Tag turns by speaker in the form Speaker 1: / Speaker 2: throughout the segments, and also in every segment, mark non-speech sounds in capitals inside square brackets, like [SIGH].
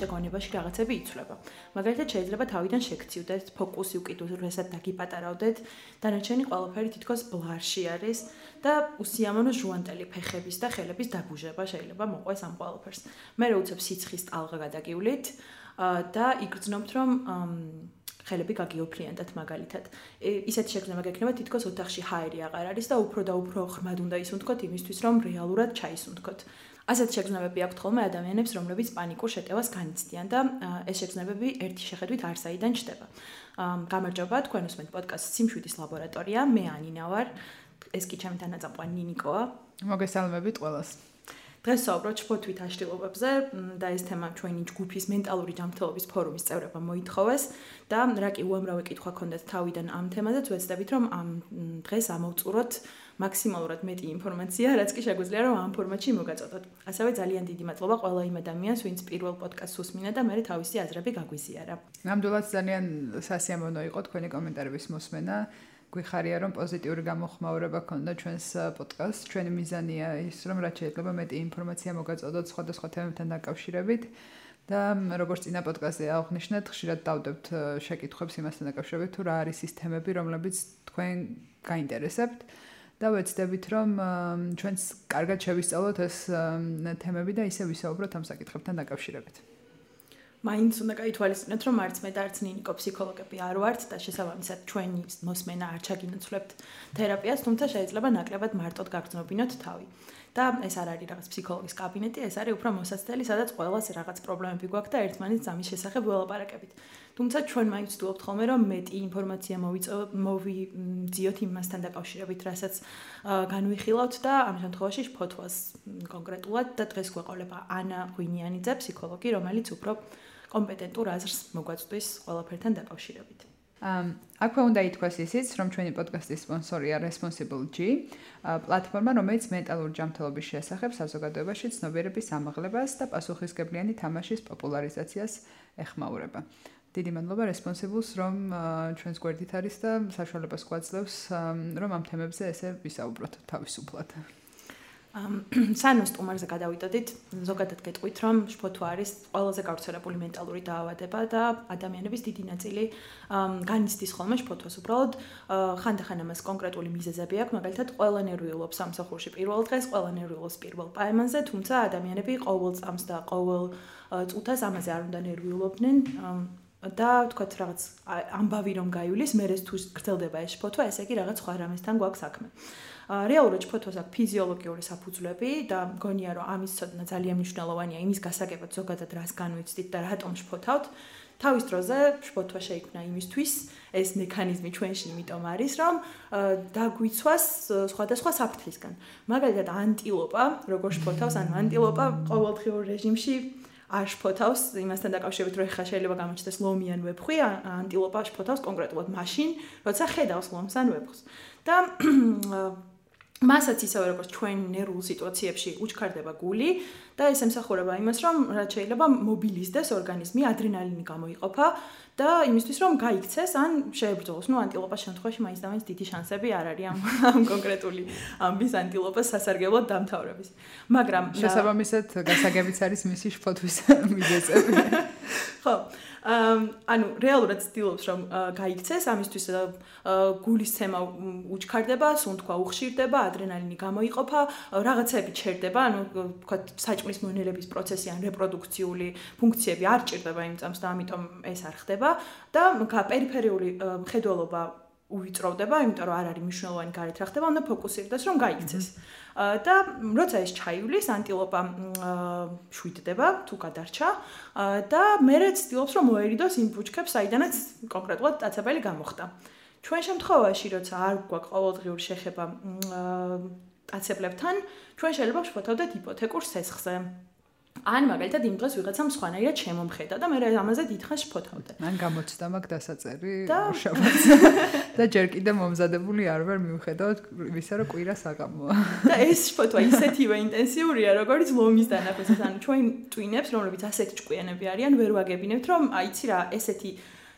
Speaker 1: შიდა გონებაში რაღაცები იცვლება. მაგალითად შეიძლება თავიდან შეგციუდეთ, ფოკუსი უკიდურესად დაგიპატარავდეთ, დანარჩენი ყველაფერი თითქოს ბლარში არის და უსიამოვნო ჟუანტელი ფეხების და ხელების დაბუჟება შეიძლება მოყვეს ამ ყველაფერს. მე რა უცებ სიცხის ტალღა გადაგივლით და იგრძნობთ რომ ხელები გაგიოფრიანდათ მაგალითად. ისეთი შეგრძნება გექნება თითქოს ოთახში ჰაერი აღარ არის და უფრო და უფრო ღრმად უნდა ისუნთქოთ იმისთვის რომ რეალურად ჩაისუნთქოთ. ასეთ შეგრძნებები აქვთ ხოლმე ადამიანებს, რომლებიც პანიკურ შეტევას განიცდიან და ეს შეგრძნებები ერთი შეხედვით არსაიდან ჩდება. გამარჯობა, თქვენ უსმენთ პოდკასტ სიმშვიდის ლაბორატორია. მე ანინა ვარ. ეს კი ჩემი თანაწამყვანი ნინიკოა.
Speaker 2: მოგესალმებით ყველას.
Speaker 1: დღეს საუბრობთ შფოთვით აშლილობებზე და ეს თემა ჩვენი ჯგუფის მენტალური ჯანმრთელობის ფორუმის წევრებმა მოითხოვეს და რა კი უამრავი კითხვა ქონდათ თავიდან ამ თემაზე, ვეცდებით რომ ამ დღეს ამოვწუროთ მაქსიმალურად მეტი ინფორმაცია, რაც კი შეგვიძლია რომ ამ ფორმატში მოგაწოდოთ. ასევე ძალიან დიდი მადლობა ყველა იმ ადამიანს, ვინც პირველ პოდკასტს უსმინა და მე თავისი აზრები გაგვიზიარა.
Speaker 2: ნამდვილად ძალიან სასიამოვნო იყო თქვენი კომენტარების მოსმენა. გვიხარია რომ პოზიტიური გამოხმაურება ქონდა ჩვენს პოდკასტს. ჩვენი მიზანია ის რომ რაც შეიძლება მეტი ინფორმაცია მოგაწოდოთ სხვადასხვა თემებთან დაკავშირებით. და როგორც წინა პოდკასტზე აღნიშნეთ, ხშირად დავდებთ შეკითხვებს იმასთან დაკავშირებით, თუ რა არის ის თემები, რომლებიც თქვენ გაინტერესებთ. და ვეცდებით რომ ჩვენს კარგად შევისწავლოთ ეს თემები და ისე ვისაუბროთ ამ საკითხებთან დაკავშირებით.
Speaker 1: მაინც უნდა გაითვალისწინოთ, რომ არც მე და არც ნინიკო ფსიქოლოგები არ ვართ და შესაბამისად ჩვენი მოსმენა არ ჩაგინოცვლებთ თერაპიას, თუმცა შეიძლება ნაკლებად მარტოდ გაგრძნობინოთ თავი. და ეს არ არის რაღაც ფსიქოლოგის კაბინეტი, ეს არის უფრო მოსაცდელი, სადაც ყოველას რაღაც პრობლემები გვაქვს და ერთმანეთს ამის შესახებ ველაპარაკებით. თუმცა ჩვენ მაინც ვთქვით ხოლმე, რომ მეტი ინფორმაცია მოვიწო მოვიძიოთ იმასთან დაკავშირებით, რასაც განვიხილავთ და ამ შემთხვევაში ფოთვას კონკრეტულად და დღეს გვეყოლება ანა ღვინიანიძე, ფსიქოლოგი, რომელიც უფრო კომპეტენტურ აზრს მოგვაწვდის ყველაფერთან დაკავშირებით.
Speaker 2: ამ აქვე უნდა ითქვას ისიც, რომ ჩვენი პოდკასტის სპონსორია Responsible G, პლატფორმა, რომელიც მენტალური ჯანმრთელობის შესახებ საზოგადოებაში ცნობიერების ამაღლებას და პასუხისგებლიანი თამაშის პოპულარიზაციას ეხმაურება. დიდი მადლობა Responsible-ს, რომ ჩვენს გვერდით არის და საშუალებას გვაძლევს, რომ ამ თემებზე ესე ვისაუბროთ თავისუფლად. [CLEARS THROAT]
Speaker 1: სანო სტუმარზე გადავიდოდით, ზოგადად გეტყვით, რომ შფოთვა არის ყველაზე გავრცელებული მენტალური დაავადება და ადამიანების დიდი ნაწილი განიცდის ხოლმე შფოთვას. უბრალოდ ხანდახან ამას კონკრეტული მიზეზები აქვს, მაგალითად, ყველა ნერვიულობს სამსახურში პირველ დღეს, ყველა ნერვიულობს პირველ პაემანზე, თუმცა ადამიანები ყოველ წამს და ყოველ წუთას ამაზე არ უნდა ნერვიულობდნენ. და თქვათ რაღაც ამბავი რომ გაივლის, მე ეს თუ გრძელდება ეს შფოთვა, ესე იგი რაღაც სხვა რამესთან გვაქვს საქმე. რეალურად ფოთოს აქვს ფიზიოლოგიური საფუძვლები და მგონია რომ ამის ცოდნა ძალიან მნიშვნელოვანია იმის გასაგებად ზოგადად რას განვიცდით და რატომ შფოთავთ. თავის დროზე შფოთვა შეიქმნა იმისთვის ეს მექანიზმი ჩვენში იმიტომ არის რომ დაგვიცვას სხვადასხვა საფრთხისგან. მაგალითად ანტილოპა როგორ შფოთავს ან ანტილოპა ყოველდღიურ რეჟიმში არ შფოთავს იმასთან დაკავშირებით რომ ხა შეიძლება გამოჩნდეს ლომი ან ვეფხვი ანტილოპა შფოთავს კონკრეტულად მაშინ როცა ხედავს ლომს ან ვეფხვს და მასაც ისევე როგორც ჩვენ ნერვულ სიტუაციებში უჩქარდება გული და ეს ემსახურება იმას რომ რაც შეიძლება მობილიზდეს ორგანიზმი ადრენალინი გამოიყოფა და იმისთვის რომ გაიქცეს ან შეებრძოლოს. ნუ ანტილოპას შემთხვევაში მაინც და მაინც დიდი შანსები არ არის ამ ამ კონკრეტული ამბის ანტილოპას სასარგებლოდ დამთავრების. მაგრამ
Speaker 2: შესაბამისად გასაგებიც არის მისი შფოთვის მიზეზები. [LAUGHS]
Speaker 1: ხო ანუ რეალურად ცდილობს რომ გაიქცეს ამისთვის გულის ცემა უჩქარდება, სუნთქვა უხშირდება, ადრენალინი გამოიყოფა, რაღაცები ჩერდება, ანუ თქვა საჭმლის მონელების პროცესი ან რეპროდუქციული ფუნქციები არ ჭირდება იმ წამს და ამიტომ ეს არ ხდება. და პერიფერიული მხედველობა უვიწროვდება, იმიტომ რომ არ არის მნიშვნელოვანი გარეთ რა ხდება, უნდა ფოკუსირდეს რომ გაიქცეს. და როცა ეს ჩაივლის, ანტილოპა შვიდდება თუ გადარჩა და მეરે ცდილობს რომ მოერიდოს იმ ბუჩქებს, საიდანაც კონკრეტულად დაწებელი გამოხდა. ჩვენ შემთხვევაში, როცა არ გვაქვს ყოველდღიური შეხება დაწებლებთან, ჩვენ შეიძლება ვშფოთავდეთ იპოთეკურ სესხზე. ან მაგალითად იმ დღეს ვიღაცამ სხვანაირად შემომხედა და მე ამაზე დიდხანს შფოთავდი.
Speaker 2: მან გამოცდა მაგ დასაწერი შაბათს [LAUGHS] და ჯერ კიდე მომზადებული არ ვარ მივხედავთ ვისა რომ კვირას აგამოა.
Speaker 1: და ეს შფოთვა ისეთივე ინტენსიურია როგორც ლომის დანახვისას ანუ ჩვენ ტვინებს რომლებიც ასეთი ჭკვიანები არიან ვერ ვაგებინებთ რომ აიცი რა ესეთი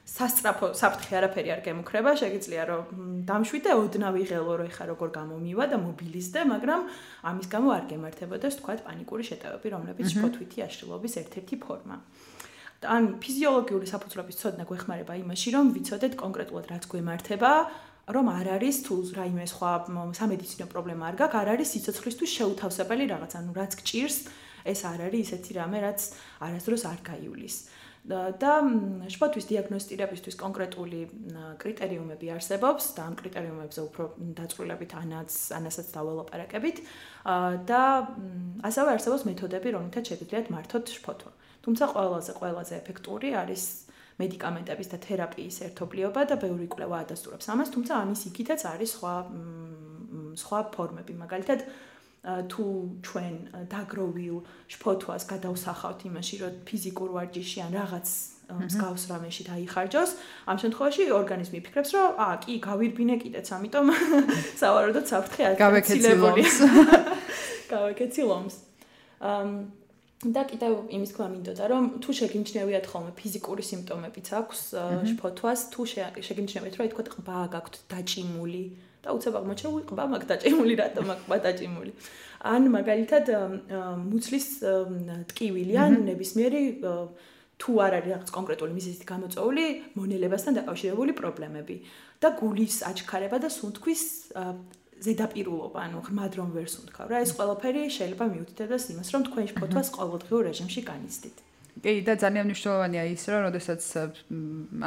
Speaker 1: სასწრაფო საფრთხე არაფერი არ გემუქრება, შეგიძლია რომ დამშვიდე ოდნავი ღელო რო ეხა როგორ გამომივა და მობილიზდე, მაგრამ ამის გამო არ გემართებოდეს თქვა პანიკური შეტევები, რომლებიც შფოთვითი აშლილობის ერთ-ერთი ფორმა. ან ფიზიოლოგიური საფუძვლების ცოდნა გვეხმარება იმაში, რომ ვიცოდეთ კონკრეტულად რაც გვემართება, რომ არ არის თუ რაიმე სხვა სამედიცინო პრობლემა არ გაქვს, არ არის სიცოცხლისთვის შეუთავსებელი რაღაც, ანუ რაც გჭირს, ეს არ არის ისეთი რამე, რაც არასდროს არ გაივლის. და შფოთვის დიაგნოსტირებისთვის კონკრეტული კრიტერიუმები არსებობს და ამ კრიტერიუმებზე უფრო დაწვრილებით ანაც ანასაც დაველოპერაკებით და ასევე არსებობს მეთოდები, რომლითაც შეგიძლიათ მართოთ შფოთვა. თუმცა ყველაზე ყველაზე ეფექტური არის მედიკამენტების და თერაპიის ერთობლიობა და ბევრი კვლევა ადასტურებს ამას, თუმცა ამის იქითაც არის სხვა სხვა ფორმები, მაგალითად თუ ჩვენ დაგროვილ შფოთვას გადავსახავთ იმაში, რომ ფიზიკურ ვარჯიში ან რაღაც მსგავს რამეში დაიხარჯოს, ამ შემთხვევაში ორგანიზმი ფიქრებს, რომ აა, კი, გავირბინე კიდეც, ამიტომ [LAUGHS] სავარაუდოდ საფრთხე არ
Speaker 2: გაგეკეცილოს.
Speaker 1: გავეკეცილოს. ამ და კიდევ იმის თქვა მინდოდა, რომ თუ შეგიმჩნევიათ ხოლმე ფიზიკური სიმპტომებიც აქვს შფოთვას, თუ შეგიმჩნევიათ, რომ ითქვა ყბა გაქვთ დაჭიმული, და უცებ აღმოჩნდა ყბა მაგ დაჭიმული რატომ აქ ყბა დაჭიმული ან მაგალითად მუცლის ტკივილი ან ნებისმიერი თუ არ არის რაღაც კონკრეტული მიზეზით გამოწვეული მონელებასთან დაკავშირებული პრობლემები. და გულის აჩქარება და სუნთქვის ზედაპირულობა, ანუ ღრმად რომ ვერ სუნთქავ რა, ეს ყველაფერი შეიძლება მიუთითებდეს იმას, რომ თქვენ შფოთვას ყოველდღიურ რეჟიმში განიცდით.
Speaker 2: კი და ძალიან მნიშვნელოვანია ის რომ შესაძაც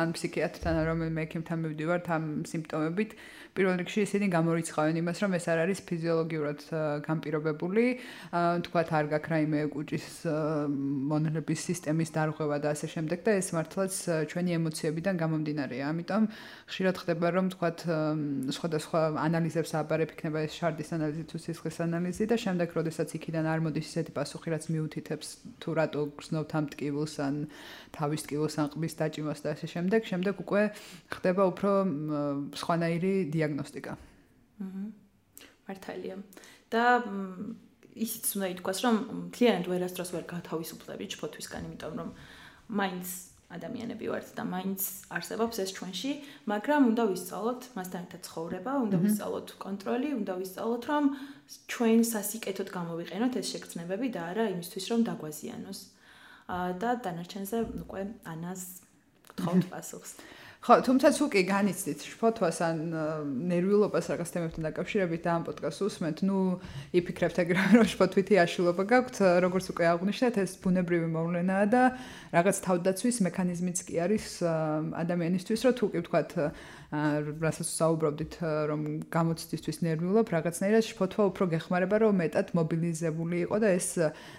Speaker 2: ან ფსიქიატრთან რომ მე ექიმთან მივდივართ ამ სიმპტომებით პირველ რიგში ისინი გამორიცხავენ იმას, რომ ეს არ არის ფიზიოლოგიურად გამპირობებული, თქვათ არ გაქვს რაიმე კუჭის მონელების სისტემის დარღვევა და ასე შემდეგ და ეს მართლაც ჩვენი ემოციებიდან გამომდინარეა. ამიტომ ხშირად ხდება, რომ თქვათ სხვადასხვა ანალიზებს აბარებ იქნება ეს შარდის ანალიზი თუ სისხლის ანალიზი და შემდეგ როდესაც იქიდან არ მოდის ისეთი პასუხი, რაც მიუთითებს თუ რატო გრძნობთ ამ ტკივილს ან თავის ტკივილს ან ყბის დაჭიმას და ასე შემდეგ, შემდეგ უკვე ხდება უფრო სხვანაირი დია დიაგნოსტიკა.
Speaker 1: აჰა. მართალია. და ისიც უნდა ითქვას, რომ კლიენტ ვერასდროს ვერ გათავისუფლები ჩფოთვისგან, იმიტომ რომ მაინც ადამიანები ვართ და მაინც არსებობს ეს ჩვენში, მაგრამ უნდა ვისწავლოთ მასთან ერთად ცხოვრება, უნდა ვისწავლოთ კონტროლი, უნდა ვისწავლოთ, რომ ჩვენ სასიკეთოდ გამოვიყენოთ ეს შეგრძნებები და არა იმისთვის, რომ დაგვაზიანოს. და დანარჩენზე უკვე ანას გთხოვთ [LAUGHS] პასუხს.
Speaker 2: ხო, თუმცა თუ კი განიცდით შფოთვას ან ნერვიულობას რაღაც თემებთან დაკავშირებით და ამ პოდკასტს უსმენთ, ნუ იფიქრებთ ეგრე [LAUGHS] რომ შფოთვითი აშლილობა გაქვთ, როგორც უკვე აღნიშნეთ, ეს ბუნებრივი მოვლენაა და რაღაც თავდაცვის მექანიზმიც კი არის ადამიანისთვის, რომ თუ კი ვთქვათ რასაც საუბრობდით რომ გამოცდისთვის ნერვიულობ რაღაცნაირად შფოთვა უფრო გეხმარება რომ მეტად მობილიზებული იყო და ეს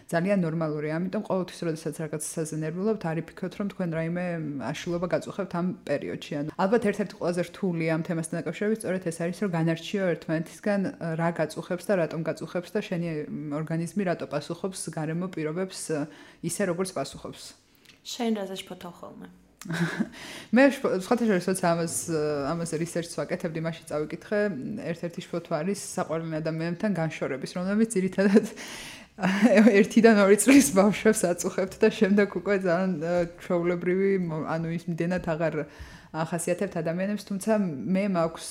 Speaker 2: ძალიან ნორმალურია ამიტომ ყოველთვის როდესაც რაღაცაზე ნერვიულობთ არი ფიქრობთ რომ თქვენ რაიმე აშლილობა გაწუხებთ ამ პერიოდში. ან ალბათ ერთ-ერთი ყველაზე რთული ამ თემასთან დაკავშირებით სწორედ ეს არის რომ განარჩიო ერთმანეთისგან რა გაწუხებს და რატომ გაწუხებს და შენი ორგანიზმი რატო პასუხობს გარემო პირობებს ისე როგორც პასუხობს.
Speaker 1: შენ რაზე შფოთავ ხოლმე
Speaker 2: მე სხვათა შორის ამას ამას რისერჩს ვაკეთებდი, მაშინ წავიკითხე, ერთ-ერთი შფოთვა არის საყვარელი ადამიანთან განშორების, რომელიც ძირითადად ერთიდან ორი წლის ბავშვებს აწუხებთ და შემდეგ უკვე ძალიან ჩვეულებრივი, ანუ ის მდენად აღარ ახასიათებთ ადამიანებს, თუმცა მე მაქვს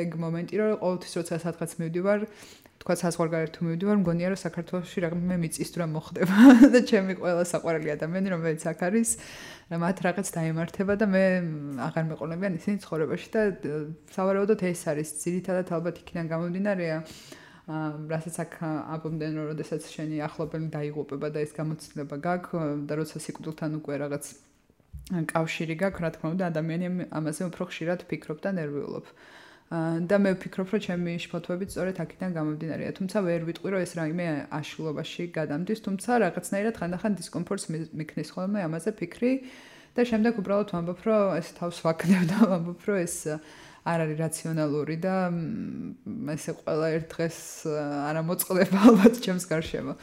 Speaker 2: ეგ მომენტი, რომ ყოველთვის როცა სადღაც მივდივარ, თქვა საზღვარგარეთ თუ მივდივარ, მგონია რომ საქართველოსში რაღაცა მიწის თუ რა მოხდება [LAUGHS] და ჩემი ყველა საყვარელი ადამიანი რომელიც აქ არის, მათ რაღაც დაემართება და მე აღარ მეყოლებიან ისინი ცხოვრებაში და სავარაუდოდ ეს არის ძირითადად ალბათ იქიდან გამომდინარეა აა რასაც აქ აბომდნენ რომ შესაძაც შენი ახლობელი დაიღუპება და ეს გამოცდილება გაქვს და როცა სიკვდილთან უკვე რაღაც კავშირი გაქვს, რა თქმა უნდა, ადამიანი ამაზე უფრო ხშირად ფიქრობ და ნერვიულობ. და მე ვფიქრობ, რომ ჩემი შფოთვები სწორედ აქედან გამომდინარეა, თუმცა ვერ ვიტყვი, რომ ეს რაიმე აშლილობაში გადამდის, თუმცა რაღაცნაირად ხანდახან დისკომფორტს მიქნის ხოლმე ამაზე ფიქრი და შემდეგ უბრალოდ ვამბობ, რომ ეს თავს ვაკნევ და [LAUGHS] ვამბობ, რომ ეს არ არის რაციონალური და ესე ყველა ერთ დღეს არ ამოწყდება ალბათ ჩემს გარშემო.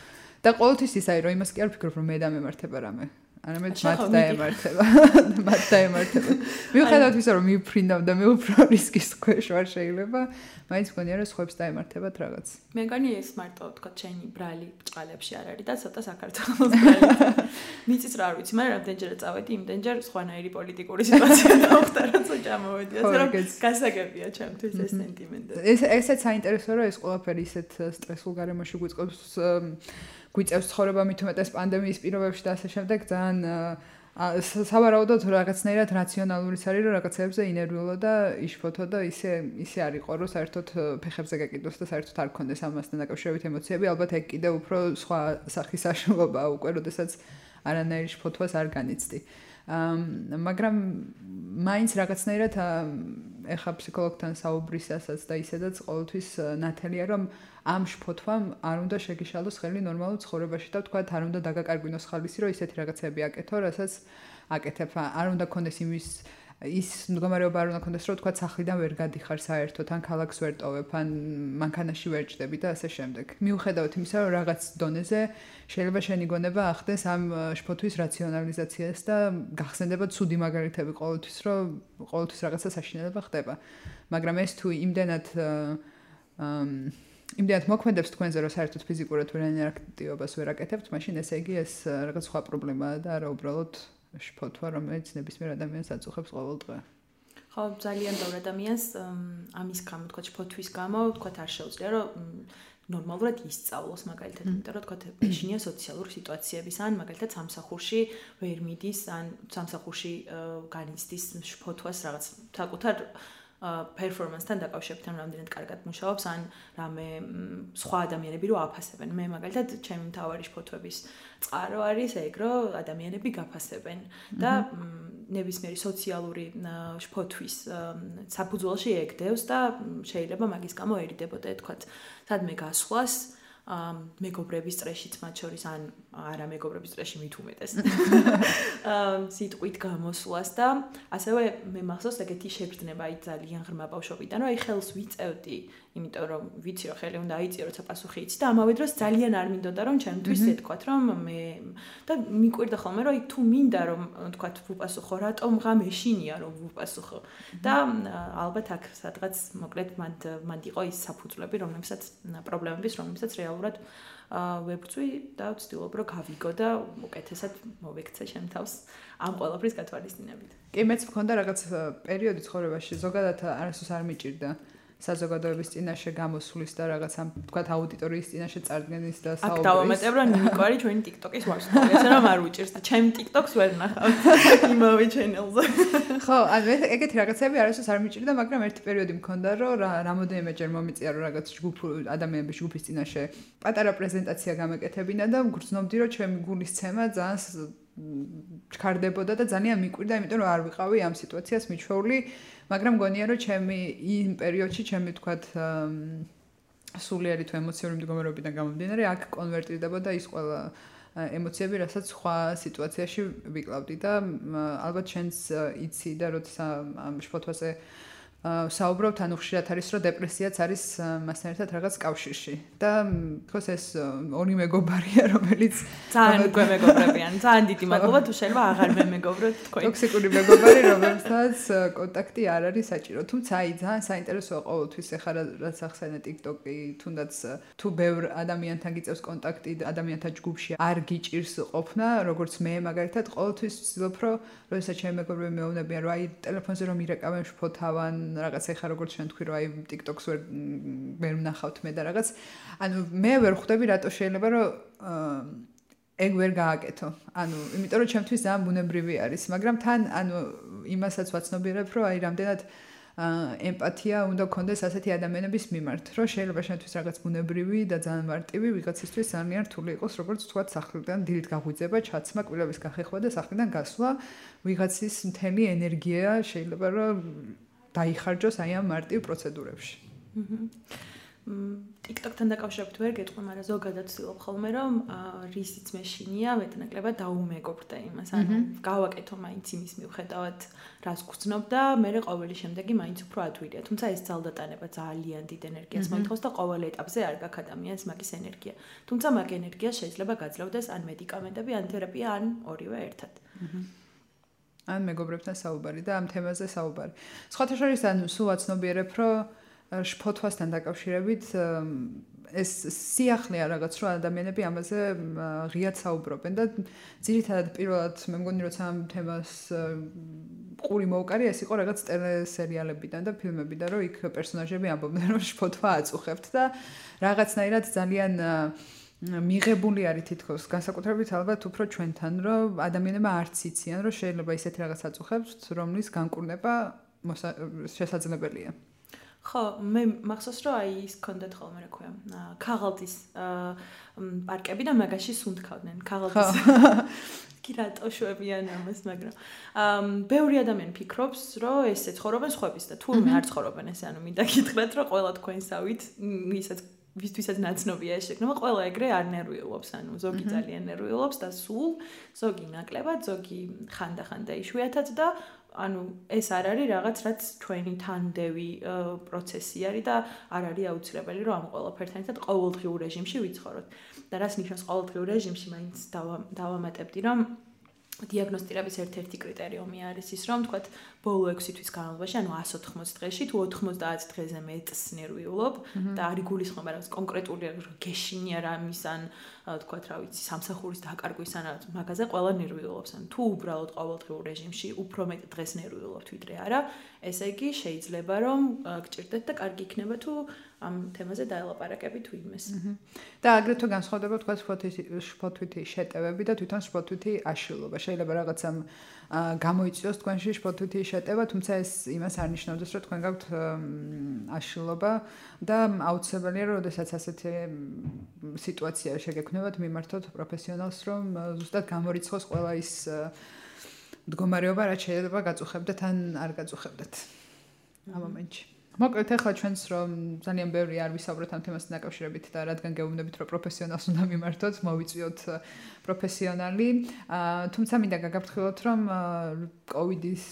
Speaker 2: და ყოველთვის ისაა, რომ იმას კი არ ვფიქრობ, რომ მე და მემართება რამე. არამედ მათ დაემართება. [LAUGHS] მათ დაემართება. მიუხედავად ისა, რომ მიფრინავ და მე უფრო [LAUGHS] რისკის ქვეშ ვარ შეიძლება, მაინც მგონია რომ სხვებს დაემართებათ რაღაც.
Speaker 1: მე მგონი ეს მარტო თქვა ჩენი ბრალი ბჭყალებში არ არის და ცოტა საქართველოს ბრალი. [LAUGHS] მიწის რა არ ვიცი, მაგრამ რამდენჯერ წავედი, იმდენჯერ სხვანაირი პოლიტიკური სიტუაცია მოხდა, როცა ჩამოვედი, ასე რომ გასაგებია ჩემთვის ეს სენტიმენტი.
Speaker 2: ეს ესეც საინტერესოა, რომ ეს ყველაფერი ისეთ სტრესულ გარემოში გვიწყობს გვიწევს ცხოვრება მით უმეტეს პანდემიის პირობებში და ასე შემდეგ ძალიან სავარაუდოდ რაღაცნაირად რაციონალურიც არის რომ რაღაცებზე ინერვიულო და იშფოთო და ისე ისე არ იყო რომ საერთოდ ფეხებზე გაკიდოს და საერთოდ არ ქონდეს ამასთან დაკავშირებით ემოციები ალბათ ეგ კიდე უფრო სხვა სახის საშუალებაა უკვე როდესაც არანაირი შფოთვას არ განიცდი მაგრამ მაინც რაღაცნაირად ეხა ფსიქოლოგთან საუბრისასაც და ისედაც ყოველთვის ნათელია რომ ამ შფოთვამ არ უნდა შეგიშალოს ხელი ნორმალურ ცხოვრებაში და თქვა არ უნდა დაგაკარგვინოს ხალისი რომ ისეთი რაღაცები აკეთო რასაც აკეთებ. არ უნდა კონდეს იმის ის მდგომარეობა არ უნდა კონდეს რომ თქვა სახლიდან ვერ გადიხარ საერთოდ ან ქალაქს ვერ ტოვებ ან მანქანაში ვერ ჭდები და ასე შემდეგ. მიუხედავად იმისა რომ რაღაც დონეზე შეიძლება შენი გონება ახდეს ამ შფოთვის რაციონალიზაციას და გახსენდება ცუდი მაგალითები ყოველთვის რომ ყოველთვის რაღაცა საშინელება ხდება. მაგრამ ეს თუ იმდენად აა იმდენად მოქმედებს თქვენზე, რომ საერთოდ ფიზიკურად ვერანაირ აქტივობას ვერ აკეთებთ, მაშინ ესე იგი ეს რაღაც სხვა პრობლემაა და არა უბრალოდ შფოთვა, რომელიც ნებისმიერ ადამიანს აწუხებს ყოველ დღე.
Speaker 1: ხო, ძალიან ბევრ ადამიანს ამის გამო, თქვა შფოთვის გამო, თქვა არ შეუძლია, რომ ნორმალურად ისწავლოს მაგალითად, იმიტომ რომ თქვა ეშინია სოციალური სიტუაციების, ან მაგალითად სამსახურში ვერ მიდის, ან სამსახურში განიცდის შფოთვას რაღაც საკუთარ performance-თან დაკავშირებით ან რამდენად კარგად მუშაობს ან რამე სხვა ადამიანები რო აფასებენ. მე მაგალითად ჩემი მთავარი ფოტოების წყარო არის ეგ რომ ადამიანები გაფასებენ და ნებისმიერი სოციალური შფოთვის საფუძველში ეგდევს და შეიძლება მაგის გამო ერიდებოდე თქვა სადმე გასვლას მეგობრების წრეშიც მათ შორის ან არა მეგობრების წრეში მით უმეტეს. [LAUGHS] აა სიტყვით გამოსვლას და ასევე მე მახსოვს ეგეთი შეგრძნება აი ძალიან ღრმა ბავშვობიდან, რომ აი ხელს ვიწევდი იმიტომ რომ ვიცი რომ ხელი უნდა აიწიო როცა პასუხი იცი და ამავე დროს ძალიან არ მინდოდა რომ ჩემთვის ეთქვათ რომ მე და მიკვირდა ხოლმე რომ აი თუ მინდა რომ თქვათ ვუპასუხო რატომ ღამ ეშინია რომ ვუპასუხო? და ალბათ აქ სადღაც მოკლედ მანდ მანდ იყო ის საფუძვლები რომლებსაც პრობლემების რომლებსაც რეალურად ვებწვი და ვცდილობ რომ გავიგო და უკეთესად მოვექცე ჩემ თავს ამ ყოველფრის გათვალისწინებით.
Speaker 2: კი მეც მქონდა რაღაც პერიოდი ცხოვრებაში ზოგადად არასდროს არ მიჭირდა საზოგადოების წინაშე გამოსulis და რაღაც ამ თქვა აუდიტორიის წინაშე წარდგენის და
Speaker 1: საუბრის. აქ დავამატებ რომ ნიკარი ჩვენი TikTok-ის ვარსკვლავი, ასე რომ არ უჭირს და ჩემი TikTok-ს ვერ ნახავ [LAUGHS] იმავე channel-ზე.
Speaker 2: ხო, ანუ ეგეთი რაღაცები არასდროს არ მიჭირდა, მაგრამ ერთი პერიოდი მქონდა რომ რამოდენიმეჯერ მომიწია რომ რაღაც ჯგუფ ადამიანების ჯგუფის წინაშე პატარა პრეზენტაცია გამეკეთებინა და გრძნობდი რომ ჩემი გულის ცემა ძალიან ჩქარდებოდა და ძალიან მიკვირდა, იმიტომ რომ არ ვიყავი ამ სიტუაციას მიჩვეული. მაგრამ გონია რომ ჩემი იმ პერიოდში ჩემი თქვათ სულიერი თუ ემოციური მდგომარეობიდან გამომდინარე აქ კონვერტირდებოდა ის ყველა ემოციები, რასაც სხვა სიტუაციაში ვიკლავდი და ალბათ შენს იცი და როცა ამ შფოთვაზე საუბრობთ, ანუ ხშირად არის რომ დეპრესიაც არის მასთან ერთად რაღაც კავშირში. და თქოს ეს ორი მეგობარია, [LAUGHS] რომელიც
Speaker 1: ძალიან უკვე მეგობრებიან. ძალიან დიდი მადლობა თუ შეიძლება აღარ მე მეგობროთ თქვენ.
Speaker 2: ტოქსიკური მეგობარი, რომელსაც კონტაქტი არ არის საჭირო. თუმცა აი ძალიან საინტერესოა ყოველთვის ეხლა რაც ახსენე TikTok-ი, თუნდაც თუ ბევრ ადამიანთან გიწევს კონტაქტი და ადამიანთა ჯგუფში არ გიჭირს ყოფნა, როგორც მე მაგალითად ყოველთვის ვცდილობ რომ როდესაც ჩემი მეგობრები მეუბნებიან რომ აი ტელეფონზე რომ ირეკავენ შფოთავან რაღაც ეხა როგორც შენ თქვი რომ აი TikTok-ს ვერ ვერ ვნახავთ მე და რაღაც. ანუ მე ვერ ხვდები რატო შეიძლება რომ ეგ ვერ გააკეთო. ანუ იმიტომ რომ ჩემთვის ძალიან ბუნებრივი არის მაგრამ თან ანუ იმასაც ვაცნობიერებ რომ აი რამდენად ემპათია უნდა გქონდეს ასეთი ადამიანების მიმართ რომ შეიძლება შენთვის რაღაც ბუნებრივი და ძალიან მარტივი ვიღაცისთვის ძალიან რთული იყოს როგორც თქვა სახლიდან დილით გაღვიძება ჩაცმა კვილების გახეხვა და სახლიდან გასვლა ვიღაცის მთელი ენერგია შეიძლება რომ დაიხარჯოს აი ამ მარტივ პროცედურებში.
Speaker 1: TikTok-თან დაკავშირებით ვერ გეტყვი, მაგრამ ზოგადად ვცდილობ ხოლმე რომ რისიც მეშინია, მეტნაკლებად დაუმეგობრდე იმას, ანუ გავაკეთო მაინც იმის მიუხედავად, რას გძნობ და მე ყოველი შემდეგი მაინც უფრო ადვილია. თუმცა ეს ძალდატანება ძალიან დიდ ენერგიას მოითხოვს და ყოველ ეტაპზე არ გაქვს ადამიანს მაგის ენერგია. თუმცა მაგ ენერგიას შეიძლება გაძლევდეს ან მედიკამენტები, ან თერაპია, ან ორივე ერთად. აჰა.
Speaker 2: ან მეგობრებთან საუბარი და ამ თემაზე საუბარი. სხვათა შორის ანუ სულ აცნობიერებ, რომ შფოთვასთან დაკავშირებით ეს სიახლეა რაღაც რომ ადამიანები ამაზე ღიად საუბრობენ და ძირითადად პირველად მე მგონი რომ ამ თემას ყური მოუკარი ეს იყო რაღაც ტელესერიალებიდან და ფილმებიდან რომ იქ პერსონაჟები ამბობდნენ რომ შფოთვა აწუხებთ და რაღაცნაირად ძალიან მიღებული არის თითქოს განსაკუთრებით ალბათ უფრო ჩვენთან, რომ ადამიანებმა არც იციან, რომ შეიძლება ისეთი რაღაც აწუხებს, რომლის განკურნება შესაძლებელია.
Speaker 1: ხო, მე მახსოვს რომ აი ის კონდეთ ხოლმე რა ქვია. ქაღალდის პარკები და მაგაში სუნთქავდნენ. ქაღალდის. კი [LAUGHS] რატო შევებიან ამას, მაგრამ აა ბევრი ადამიანი ფიქრობს, რომ ესე ცხოვრობენ სხვების და თურმე არ ცხოვრობენ ესე, ანუ მინდა გითხრათ, რომ ყველა თქვენსავით ისაც ვისთვისაც ნაცნობია ეს შეკრება, ყველა ეგრე არ ნერვიულობს, ანუ ზოგი ძალიან ნერვიულობს და სულ ზოგი ნაკლებად, ზოგი ხანდახანდა იშვიათად და ანუ ეს არ არის რაღაც რაც ჩვენი თანდევი პროცესი არის და არ არის აუცილებელი რომ ამ ყველაფერთან ერთად ყოველდღიურ რეჟიმში ვიცხოვროთ. და რას ნიშნავს ყოველდღიურ რეჟიმში, მაინც დავამატებდი რომ დიაგნოსტირების ერთ-ერთი კრიტერიუმი არის ის, რომ თქვათ, ბოლო 6 თვის განმავლობაში, ანუ 180 დღეში, თუ 90 დღეზე მეტს ნერვიულობ და არის გულისხმობა, რომ კონკრეტული გეშინია რამის ან თქვათ, რა ვიცი, სამსახურის დაკარგვის ან მაგაზე ყველა ნერვიულობს. ან თუ უბრალოდ ყოველდღიურ რეჟიმში უფრო მეტ დღეს ნერვიულობთ ვიდრე არა, ესე იგი შეიძლება რომ გჭირდეთ და კარგი იქნება თუ ამ თემაზე დაელაპარაკებით ვინმეს.
Speaker 2: და აგრეთვე განსხვავდება თქვა სპორტვითი შეტევები და თვითონ სპორტვითი აშლილობა. შეიძლება რაღაცამ გამოიწვიოს თქვენში სპორტვითი შეტევა, თუმცა ეს იმას არ ნიშნავს, რომ თქვენ გაქვთ აშლილობა და აუცილებელია, რომ შესაძაც ასეთი სიტუაცია შეგექმნებათ მიმართოთ პროფესიონალს, რომ ზუსტად გამორიცხოს ყველა ის მდგომარეობა, რაც შეიძლება გაწუხებდეთ ან არ გაწუხებდეთ ამ მომენტში. მოკლედ ახლა ჩვენს რომ ძალიან ბევრი არ ვისაუბროთ ამ თემასთან დაკავშირებით და რადგან გეუბნებით რომ პროფესიონალს უნდა მიმართოთ, მოვიწვიოთ პროფესიონალი. აა თუმცა მინდა გაგაფრთხილოთ რომ კოვიდის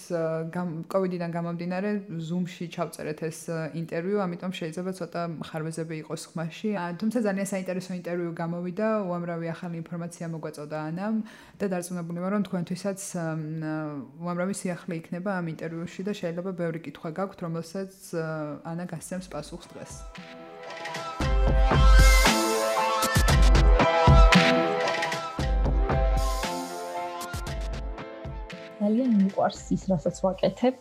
Speaker 2: კოვიდიდან გამომდინარე Zoom-ში ჩავწერეთ ეს ინტერვიუ, ამიტომ შეიძლება ცოტა ხარვეზები იყოს ხმაში. თუმცა ძალიან საინტერესო ინტერვიუ გამოვიდა, უამრავი ახალი ინფორმაცია მოგვაწოდა ანამ და დარწმუნებული ვარ რომ თქვენთვისაც უამრავი სიახლე იქნება ამ ინტერვიუში და შეიძლება ბევრი კითხვა გაქვთ, რომელსაც ანა გასცემს პასუხს დღეს.
Speaker 3: ძალიან მიყვარს ის, რასაც ვაკეთებ.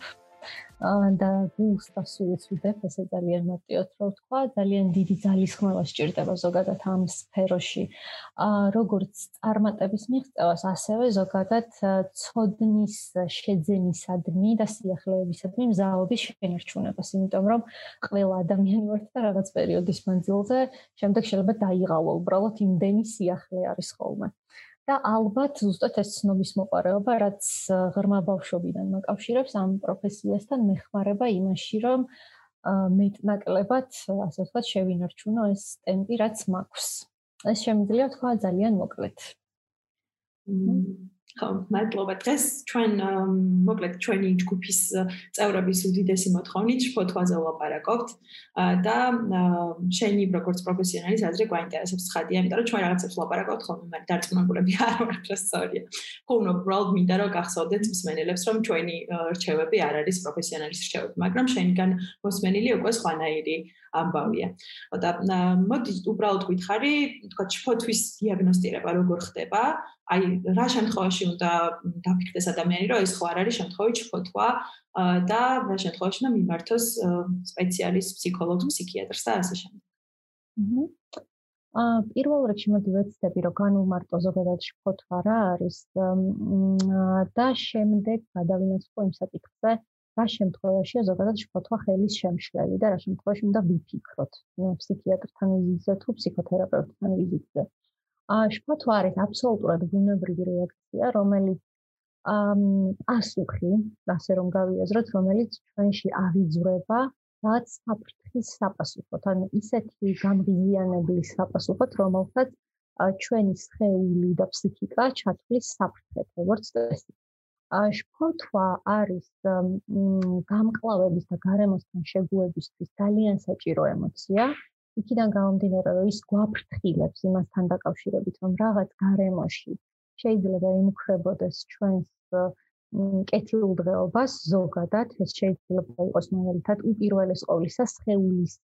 Speaker 3: და გულს და სულს ვიდებ, ესე ძალიან მარტივად რო ვთქვა, ძალიან დიდი ძალისხმევა სჭირდება ზოგადად ამ სფეროში. აა როგორც წარმატების მიღწევას, ასევე ზოგადად ცოდნის შეძენისადმი და სიახლეებისადმი მზაობის შენარჩუნებას, იმიტომ რომ ყველა ადამიანი ვართ და რაღაც პერიოდის მანძილზე შემდეგ შეიძლება დაიღალო უბრალოდ იმდენი სიახლე არის ხოლმე. და ალბათ ზუსტად ეს ცნობის მოყარეობა, რაც ღრმა ბავშვობიდან მოკავშირებს ამ პროფესიასთან, მეხმარება იმაში, რომ მეტნაკლებად, ასე ვთქვათ, შევინარჩუნო ეს ტემპი, რაც მაქვს. ეს შემიძლია თქვა ძალიან მოკლედ.
Speaker 1: ხო, მადლობა. დღეს ჩვენ მოკლედ ჩვენი ჯგუფის წევრების უდიდესი მოთხოვნით ფოტოაზე ვლაპარაკობთ და შენი როგორც პროფესიონალის აზრი გვაინტერესებს ხადია, იმიტომ რომ ჩვენ რაღაცებს ვლაპარაკობთ ხოლმე, მაგრამ დარწმუნებულები [LAUGHS] არ ვართ, რომ სწორია. ხო, უბრალოდ მინდა რომ გახსოვდეთ მსმენელებს, რომ ჩვენი რჩევები არ არის პროფესიონალის რჩევები, მაგრამ შენგან მოსმენილი უკვე სხვანაირი ამბავია. და მოდი უბრალოდ გითხარი, თქვა ფოთვის დიაგნოსტირება როგორ ხდება? აი რა შემთხვევაში უნდა დაფიქრდეს ადამიანი, რომ ეს ხო არ არის შემთხვევით ფოთვა და რა შემთხვევაში უნდა მიმართოს სპეციალისტ, ფსიქოლოგს, ფსიქიატრს და ასე შემდეგ.
Speaker 3: აა პირველ რიგში მოდი ვეცდები, რომ განვმარტო ზოგადად ფოთვა რა არის და შემდეგ გადავინაცვლო იმ საკითხზე, რა შემთხვევაშია ზოგადად შფოთვა ხელის შემშლელი და რა შემთხვევაში უნდა ვიფიქროთ ფსიქიატრთან ვიზიტზე თუ ფსიქოთერაპევტთან ვიზიტზე. აა შფოთვა არის აბსოლუტურად ბუნებრივი რეაქცია, რომელიც ამ პასუხი, ასე რომ გავიაზროთ, რომელიც ჩვენში აღიძვრება რაც საფრთხის საპასუხოდ, ანუ ისეთი გამღიზიანებლის საპასუხოდ, რომელსაც ჩვენი სხეული და ფსიქიკა ჩათვლის საფრთხეთ, როგორც წესი. შფოთვა არის გამკლავების და გარემოსთან შეგუებისთვის ძალიან საჭირო ემოცია. იქიდან გამომდინარე, რომ ის გვაფრთხილებს იმასთან დაკავშირებით, რომ რაღაც გარემოში შეიძლება იმუქრებოდეს ჩვენს კეთილდღეობას ზოგადად, ეს შეიძლება იყოს მაგალითად უპირველეს ყოვლისა სხეულის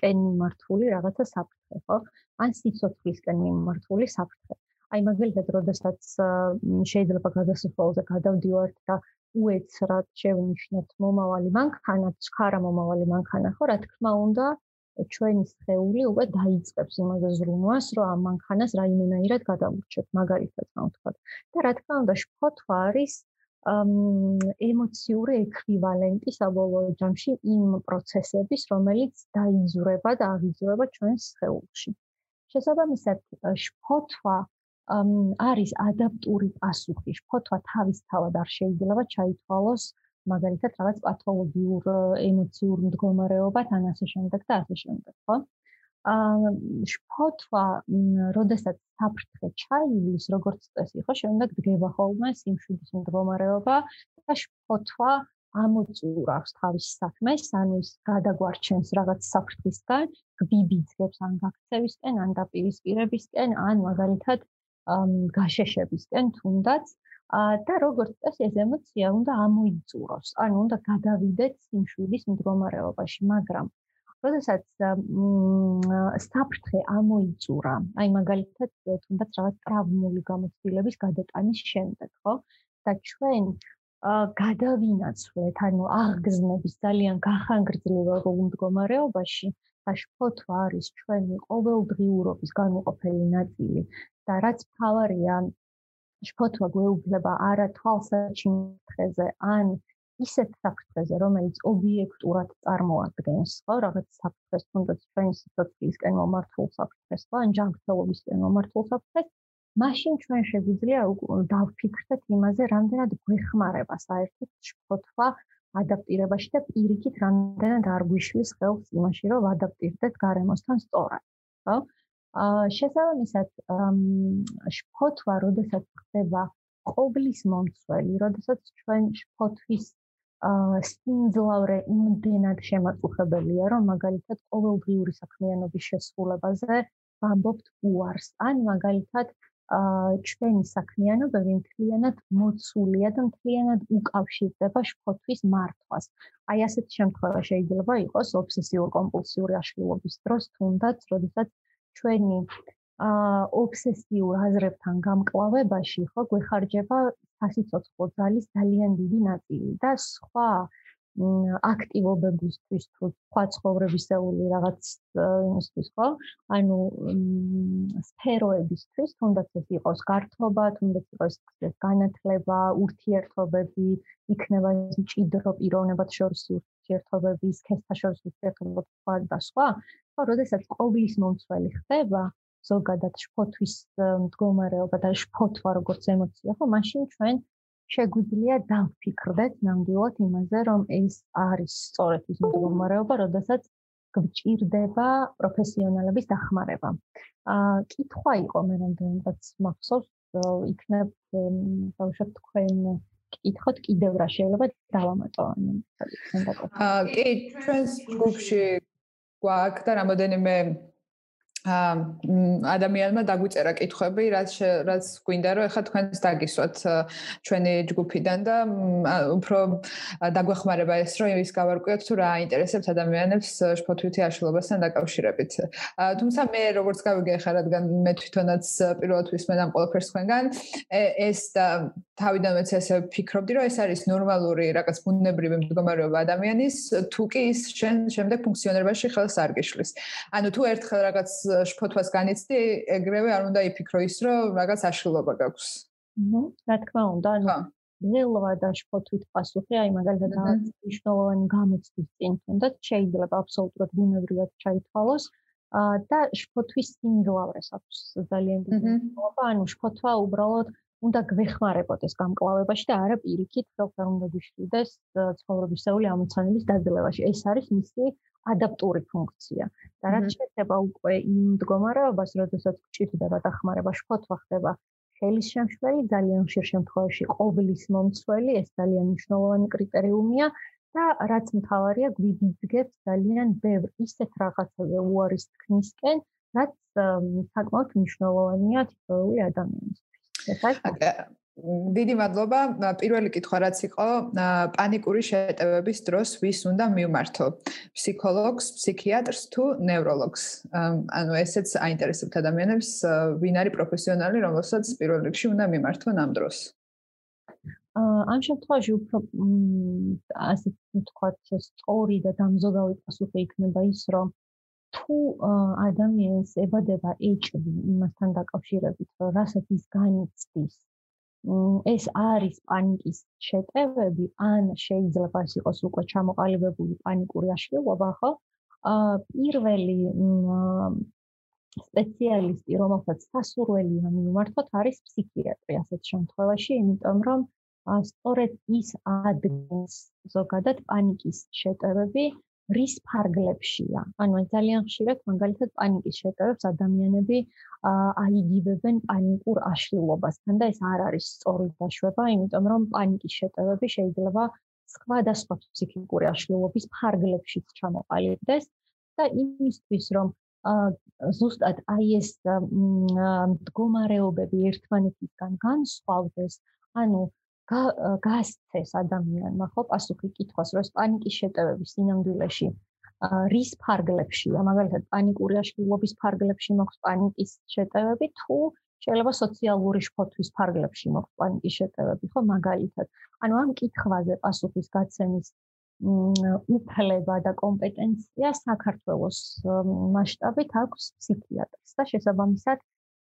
Speaker 3: კენ მიმართული რაღაცა საფრთხე, ხო? ან სიცოცხლისკენ მიმართული საფრთხე. აი მაგალითად, როდესაც შეიძლება გადასახვალზე გადავდივართ და უეცრად შევნიშნოთ მომავალი მანქანა, ჩქარა მომავალი მანქანა, ხო, რა თქმა უნდა, ჩვენი სხეული უკვე დაიწყებს იმაზე ზრუნვას, რომ ამ მანქანას რაიმენაირად გადავურჩეთ, მაგალითად, რა ვთქვა. და რა თქმა უნდა, შფოთვა არის ემოციური ექვივალენტი საბოლოო ჯამში იმ პროცესების, რომელიც დაიზურება და აღიზურება ჩვენს სხეულში. შესაბამისად, შფოთვა არის ადაპტური პასუხი. შფოთვა თავისთავად არ შეიძლება ჩაითვალოს მაგალითად რაღაც პათოლოგიურ ემოციურ მდგომარეობად ან ასე შემდეგ და ასე შემდეგ, ხო? აა შფოთვა, როდესაც საფრთხე ჩაივლის, როგორც წესი, ხო, შემდეგ დგება ხოლმე სიმშვიდის მდგომარეობა და შფოთვა ამოწურავს თავის საქმეს, ანუ ის გადაგვარჩენს რაღაც საფრთხისგან, გვიბიძგებს ან გაქცევისკენ, ან დაპირისპირებისკენ, ან მაგალითად გაშეშებისკენ თუნდაც და როგორც წესი ეს ემოცია უნდა ამოიწუროს, ანუ უნდა გადავიდეთ სიმშვიდის მდგომარეობაში, მაგრამ როდესაც საფრთხე ამოიწურა, აი მაგალითად თუნდაც რაღაც ტრავმული გამოცდილების გადატანის შემდეგ, ხო? და ჩვენ გადავინაცვლეთ, ანუ აღგზნების ძალიან გახანგრძლივ მდგომარეობაში, აშფოთვა არის ჩვენი ყოველდღიურობის განუყოფელი ნაწილი და რაც ფავარია შფოთვა გვეუბნება არა თვალსაჩინთეზე ან ისეთ საფრთხეზე, რომელიც ობიექტურად წარმოადგენს, ხო, რაღაც საფრთხეს, თუნდაც ჩვენი სიცოცხლისკენ მომართულ საფრთხეს, ხო, ან ჯანმრთელობისკენ მომართულ საფრთხეს, მაშინ ჩვენ შეგვიძლია დავფიქრდეთ იმაზე, რამდენად გვეხმარება საერთოდ შფოთვა ადაპტირებაში და პირიქით რამდენად არ გვიშლის ხელს იმაში, რომ ადაპტირდეთ გარემოსთან სწორად, ხო? აა შესაბამისად, შფოთვა, როდესაც ხდება ყოვლის მომცველი, როდესაც ჩვენ შფოთვის სიმძლავრე იმდენად შემაწუხებელია, რომ მაგალითად ყოველდღიური საქმიანობის შესრულებაზე ვამბობთ უარს. ან მაგალითად ჩვენი საქმიანობები მთლიანად მოცულია და მთლიანად უკავშირდება შფოთვის მართვას. აი ასეთ შემთხვევაში შეიძლება იყოს ობსესიურ-კომპულსიური აშლილობის დროს, თუნდაც, როდესაც ჩვენი აა ობსესიურ აზრებთან გამკლავებაში ხო გვეხარჯება სასიცოცხლო ძალის ძალიან დიდი ნაწილი და სხვა აქტივობებისთვის თუ სხვა ცხოვრებისეული რაღაც იმისთვის ხო? ანუ სფეროებისთვის თუნდაც ეს იყოს გართობა თუნდაც იყოს ეს განათლება ურთიერთობები იქნება მჭიდრო პიროვნებად შორის ურთიერთობები სქესთა შორის ურთიერთობები სხვა და სხვა ხო როდესაც ყოვლის მომცველი ხდება ზოგადად შფოთვის მდგომარეობა და შფოთვა როგორც ემოცია, ხო, მაშინ ჩვენ შეგვიძლია დავფიქრდეთ ნამდვილად იმაზე, რომ ეს არის სწორედ ის მდგომარეობა, როდესაც გვჭირდება პროფესიონალების დახმარება. აა კითხვა იყო მე რამდენადაც მახსოვს, იქნებ ბავშვად თქვენ კითხოთ კიდევ რა შეიძლება დავამატო ანუ
Speaker 2: აა კი ჩვენს ჯგუფში გვაქვს და რამოდენიმე ადამიანმა დაგვიწერა კითხვები, რაც რაც გვინდა რომ ეხლა თქვენს დაგისვათ ჩვენი ჯგუფიდან და უფრო დაგვეხმარება ეს რომ ის გავარკვიოთ თუ რა აინტერესებს ადამიანებს შფოთვითი აშლობასთან დაკავშირებით. თუმცა მე როგორც გავიგე ეხლა რადგან მე თვითონაც პირველად ვისმენ ამ ყველაფერს თქვენგან, ეს და თავიდანვეც ესე ფიქრობდი რომ ეს არის ნორმალური რაღაც ბუნებრივი მდგომარეობა ადამიანის, თუ კი ის შემდეგ ფუნქციონირებაში ხელს არ გიშლის. ანუ თუ ერთხელ რაღაც შფოთვას განიცდი, ეგრევე არ უნდა იფიქრო ის, რომ რაღაც აშლილობა გაქვს.
Speaker 3: ნუ, რა თქმა უნდა, ანუ ნელვა და შფოთვით პასუხი, აი მაგალითად მნიშვნელოვანი გამოცდის წინ თუნდაც შეიძლება აბსოლუტურად ბუნებრივად ჩაითვალოს. აა და შფოთვის სიმძლავრეს აქვს ძალიან დიდი მნიშვნელობა, ანუ შფოთვა უბრალოდ უნდა გვეხმარებოდეს გამკლავებაში და არა პირიქით, რომ უნდა გიშლიდეს ცხოვრებისეული ამოცანების დაძლევაში. ეს არის მისი ადაპტური ფუნქცია. და რაც შეეხება უკვე იმ მდგომარეობას, როდესაც გჭირდება დახმარება, შფოთვა ხდება ხელის შემშველი, ძალიან ხშირ შემთხვევაში ყოვლის მომცველი, ეს ძალიან მნიშვნელოვანი კრიტერიუმია და რაც მთავარია, გვიბიძგებს ძალიან ბევრ ისეთ რაღაცაზე უარის თქმისკენ, რაც საკმაოდ მნიშვნელოვანია თითოეული ადამიანისთვის.
Speaker 2: დიდი მადლობა. პირველი კითხვა რაც იყო, პანიკური შეტევების დროს ვის უნდა მივმართო? ფსიქოლოგს, ფსიქიატრს თუ ნევროლოგს? ანუ ესეც აინტერესებთ ადამიანებს, ვინ არის პროფესიონალი, რომელსაც პირველ რიგში უნდა მიმართონ ამ დროს?
Speaker 3: ამ შემთხვევაში უფრო ასე ვთქვათ, სწორი და დამზოგავი პასუხი იქნება ის, რომ თუ ადამიანს ებადება ეჭვი იმასთან დაკავშირებით, რომ რასაც ის განიცდის, ეს არის პანიკის შეტევები, ან შეიძლება ეს იყოს უკვე ჩამოყალიბებული პანიკური აშლილობა, ხო? აა პირველი სპეციალისტი, რომელსაც სასურველია მიმართოთ, არის ფსიქიატრი ასეთ შემთხვევაში, იმიტომ რომ სწორედ ის ადგენს ზოგადად პანიკის შეტევები, რის ფარგლებშია. ანუ ძალიან ხშირად მაგალითად პანიკის შეტევებს ადამიანები აიგივებენ პანიკურ აშლილობასთან და ეს არ არის სწორი დაშვება, იმიტომ რომ პანიკის შეტევები შეიძლება სხვადასხვა ფსიქიკური აშლილობის ფარგლებშიც ჩამოყალიბდეს და იმისთვის რომ ზუსტად აი ეს მდგომარეობები ერთმანეთისგან განსხვავდეს, ანუ გასცეს ადამიანმა ხო პასუხი კითხვას რომ პანიკის შეტევების სინამდვილეში რის ფარგლებშია? მაგალითად პანიკური აშლილობის ფარგლებში მოხს პანიკის შეტევები თუ შეიძლება სოციალური შფოთვის ფარგლებში მოხს პანიკის შეტევები ხო მაგალითად? ანუ ამ კითხვაზე პასუხის გაცემის უფლება და კომპეტენცია საქართველოს მასშტაბით აქვს ფსიქიატრს და შესაბამისად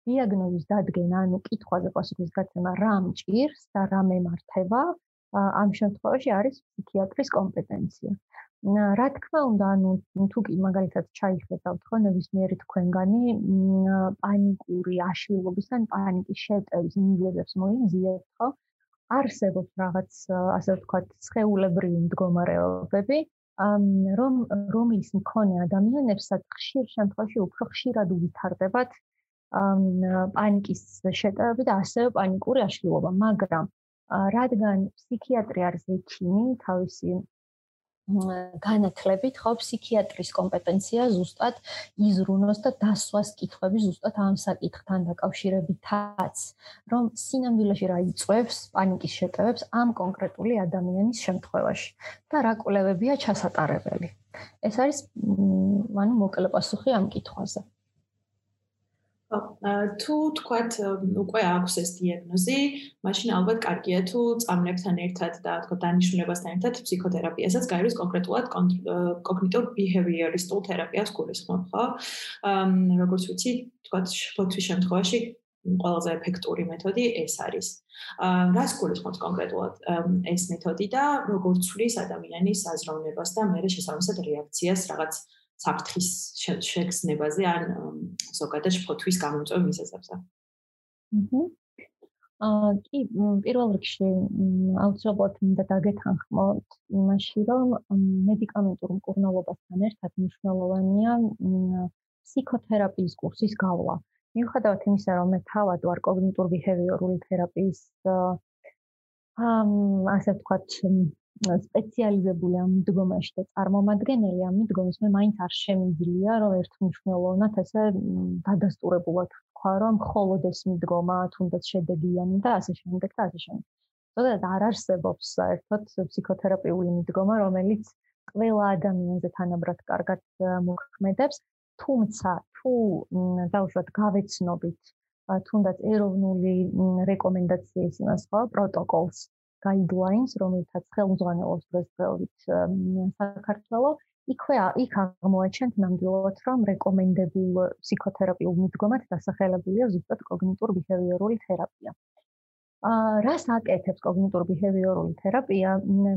Speaker 3: დიაგნოზის დადგენა, ანუ კითხვაზე პასუხის გაცემა რა მჭირს და რა მემართება, ამ შემთხვევაში არის ფსიქიატრის კომპეტენცია. რა თქმა უნდა, ანუ თუ კი მაგალითად ჩაიხედავთ ხო ნებისმიერი თქვენგანი პანიკური აშლილობის ან პანიკის შეტევის მიზეზებს მოიმზიეთ, ხო? არსებობს რაღაც ასე ვთქვათ, სხეულებრივი მდგომარეობები, რომ რომლის მქონე ადამიანებსაც ხშირ შემთხვევაში უფრო ხშირად უვითარდებათ პანიკის შეტევები და ასევე პანიკური აშლილობა, მაგრამ რადგან ფსიქიატრი არის ექიმი, თავისი განათლებით ხო ფსიქიატრის კომპეტენცია ზუსტად იზრუნოს და დასვას კითხვები ზუსტად ამ საკითხთან დაკავშირებითაც, რომ სინამდვილეში რა იწევს პანიკის შეტევებს ამ კონკრეტული ადამიანის შემთხვევაში და რა კვლევებია ჩასატარებელი. ეს არის ანუ მოკლე პასუხი ამ კითხვაზე.
Speaker 1: თუ თქვათ უკვე აქვს ეს დიაგნოზი, მაშინ ალბათ კარგია თუ წამლებთან ერთად და თქო დანიშნულებასთან ერთად ფსიქოთერაპიასაც გაირის კონკრეტულად კოგნიტურ ბიჰევიორისტულ თერაპიას გულისხმობ, ხო? როგორც ვიცი, თქვათ ფოთვის შემთხვევაში ყველაზე ეფექტური მეთოდი ეს არის. აა რას გულისხმობს კონკრეტულად ეს მეთოდი და როგორც ცვლის ადამიანის აზროვნებას და მეორე შესაბამისად რეაქციას რაღაც საფრთხის შეგრძნებაზე ან ზოგადად შფოთვის გამომწვევ მიზეზებზე.
Speaker 3: აჰა. აა კი, პირველ რიგში აუცილებლად მინდა დაგეთანხმოთ იმაში, რომ მედიკამენტურ მკურნალობასთან ერთად მნიშვნელოვანია ფსიქოთერაპიის კურსის გავლა. მიუხედავად იმისა, რომ მე თავად ვარ კოგნიტურ ბიჰევიორული თერაპიის აა ასე ვთქვათ სპეციალიზებული ამ მდგომაში და წარმომადგენელი ამ მდგომის მე მაინც არ შემიძლია რომ ერთმნიშვნელოვნად ესე დადასტურებულად თქვა რომ მხოლოდ ეს მდგომა თუნდაც შედეგიანი და ასე შემდეგ და ასე შემდეგ. ზოგადად არ არსებობს საერთოდ ფსიქოთერაპიული მდგომა რომელიც ყველა ადამიანზე თანაბრად კარგად მოქმედებს, თუმცა თუ დაუშვათ გავეცნობით თუნდაც ეროვნული რეკომენდაციის იმას ხო პროტოკოლს guidelines, რომელთაც ხელმძღვანელობს დღესდღეობით საქართველოს, იქვე იქ აღმოაჩენთ ნამდვილად, რომ რეკომენდებულ ფსიქოთერაპიულ მიდგომად დასახელებულია ზუსტად კოგნიტურ ბიჰევიორული თერაპია. აა რას აკეთებს კოგნიტურ ბიჰევიორული თერაპია?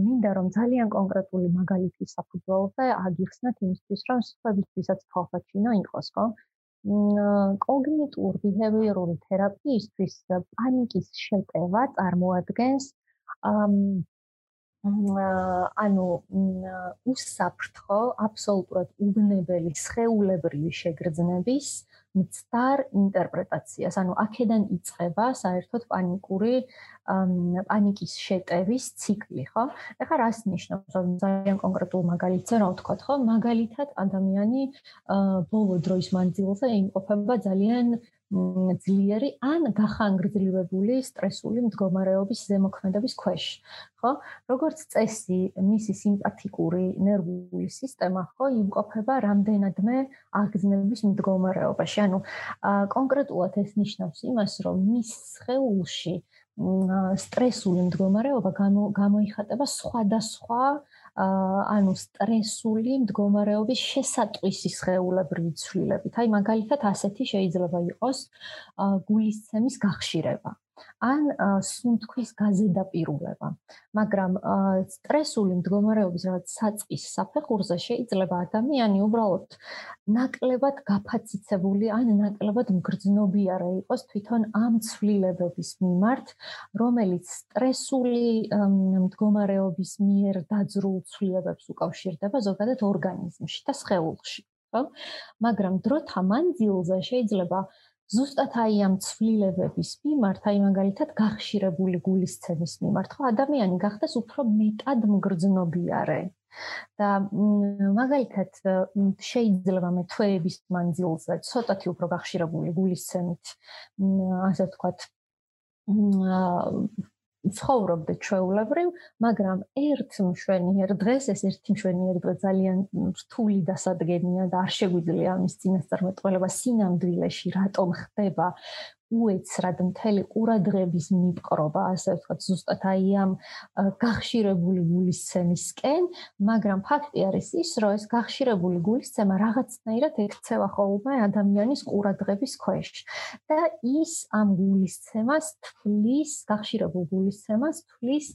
Speaker 3: მინდა რომ ძალიან კონკრეტული მაგალითი საფუძველზე აგიხსნათ იმისთვის, რომ სხვებისთვისაც თვალსაჩინო იყოს, ხო? კოგნიტურ ბიჰევიორული თერაპიისთვის პანიკის შეტევა წარმოადგენს ანუ უსაფრთხო, აბსოლუტურად უბნებელი სხეულებრივი შეგრძნების მცდარ ინტერპრეტაციას. ანუ აქედან იწყება საერთოდ პანიკური პანიკის შეტევის ციკლი, ხო? ეხლა რას ნიშნავს? ძალიან კონკრეტულ მაგალითზე რა ვთქვა, ხო? მაგალითად, ადამიანი ბოლო დროის მანძილზე იმყოფება ძალიან ძლიერი ან გახანგრძლივებული სტრესული მდგომარეობის ზემოქმედების ქვეშ, ხო? როგორც წესი, მისი სიმპათიკური ნერვული სისტემა ხო იმყოფება რამდენადმე აგზნების მდგომარეობაში. ანუ კონკრეტულად ეს ნიშნავს იმას, რომ მის სხეულში სტრესული მდგომარეობა გამოიხატება სხვადასხვა ანუ სტრესული მდგომარეობის შესატყვისი სხეულებრივი ცვლილებით. აი მაგალითად ასეთი შეიძლება იყოს გულისცემის გახშირება. ან სუნთქვის გაზედაპირულება. მაგრამ სტრესული მდგომარეობის რაღაც საწყის საფეხურზე შეიძლება ადამიანი უბრალოდ ნაკლებად გაფაციცებული ან ნაკლებად მგრძნობიარე იყოს თვითონ ამ ცვლილებების მიმართ, რომელიც სტრესული მდგომარეობის მიერ დაძრულ ცვლილებებს უკავშირდება ზოგადად ორგანიზმში და სხეულში. ხო? მაგრამ დროთა მანძილზე შეიძლება ზუსტად აი ამ ცვლილებების მიმართ, აი მაგალითად გახშირებული გულისცემის მიმართ, ხო, ადამიანი გახდეს უფრო მეტად მგრძნობიარე. და მაგალითად შეიძლება მე თვეების მანძილზე ცოტათი უფრო გახშირებული გულისცემით, ასე ვთქვათ, ცხოვრობდე ჩვეულებრივ, მაგრამ ერთ მშვენიერ დღეს, ეს ერთი მშვენიერ დღე ძალიან რთული დასადგენია და არ შეგვიძლია ამის წინასწარმეტყველება სინამდვილეში რატომ ხდება უეცრად მთელი ყურადღების მიპყრობა, ასე ვთქვათ, ზუსტად აი ამ გახშირებული გულისცემისკენ, მაგრამ ფაქტი არის ის, რომ ეს გახშირებული გულისცემა რაღაცნაირად ექცევა ხოლმე ადამიანის ყურადღების ქვეშ. და ის ამ გულისცემას თვლის, გახშირებულ გულისცემას თვლის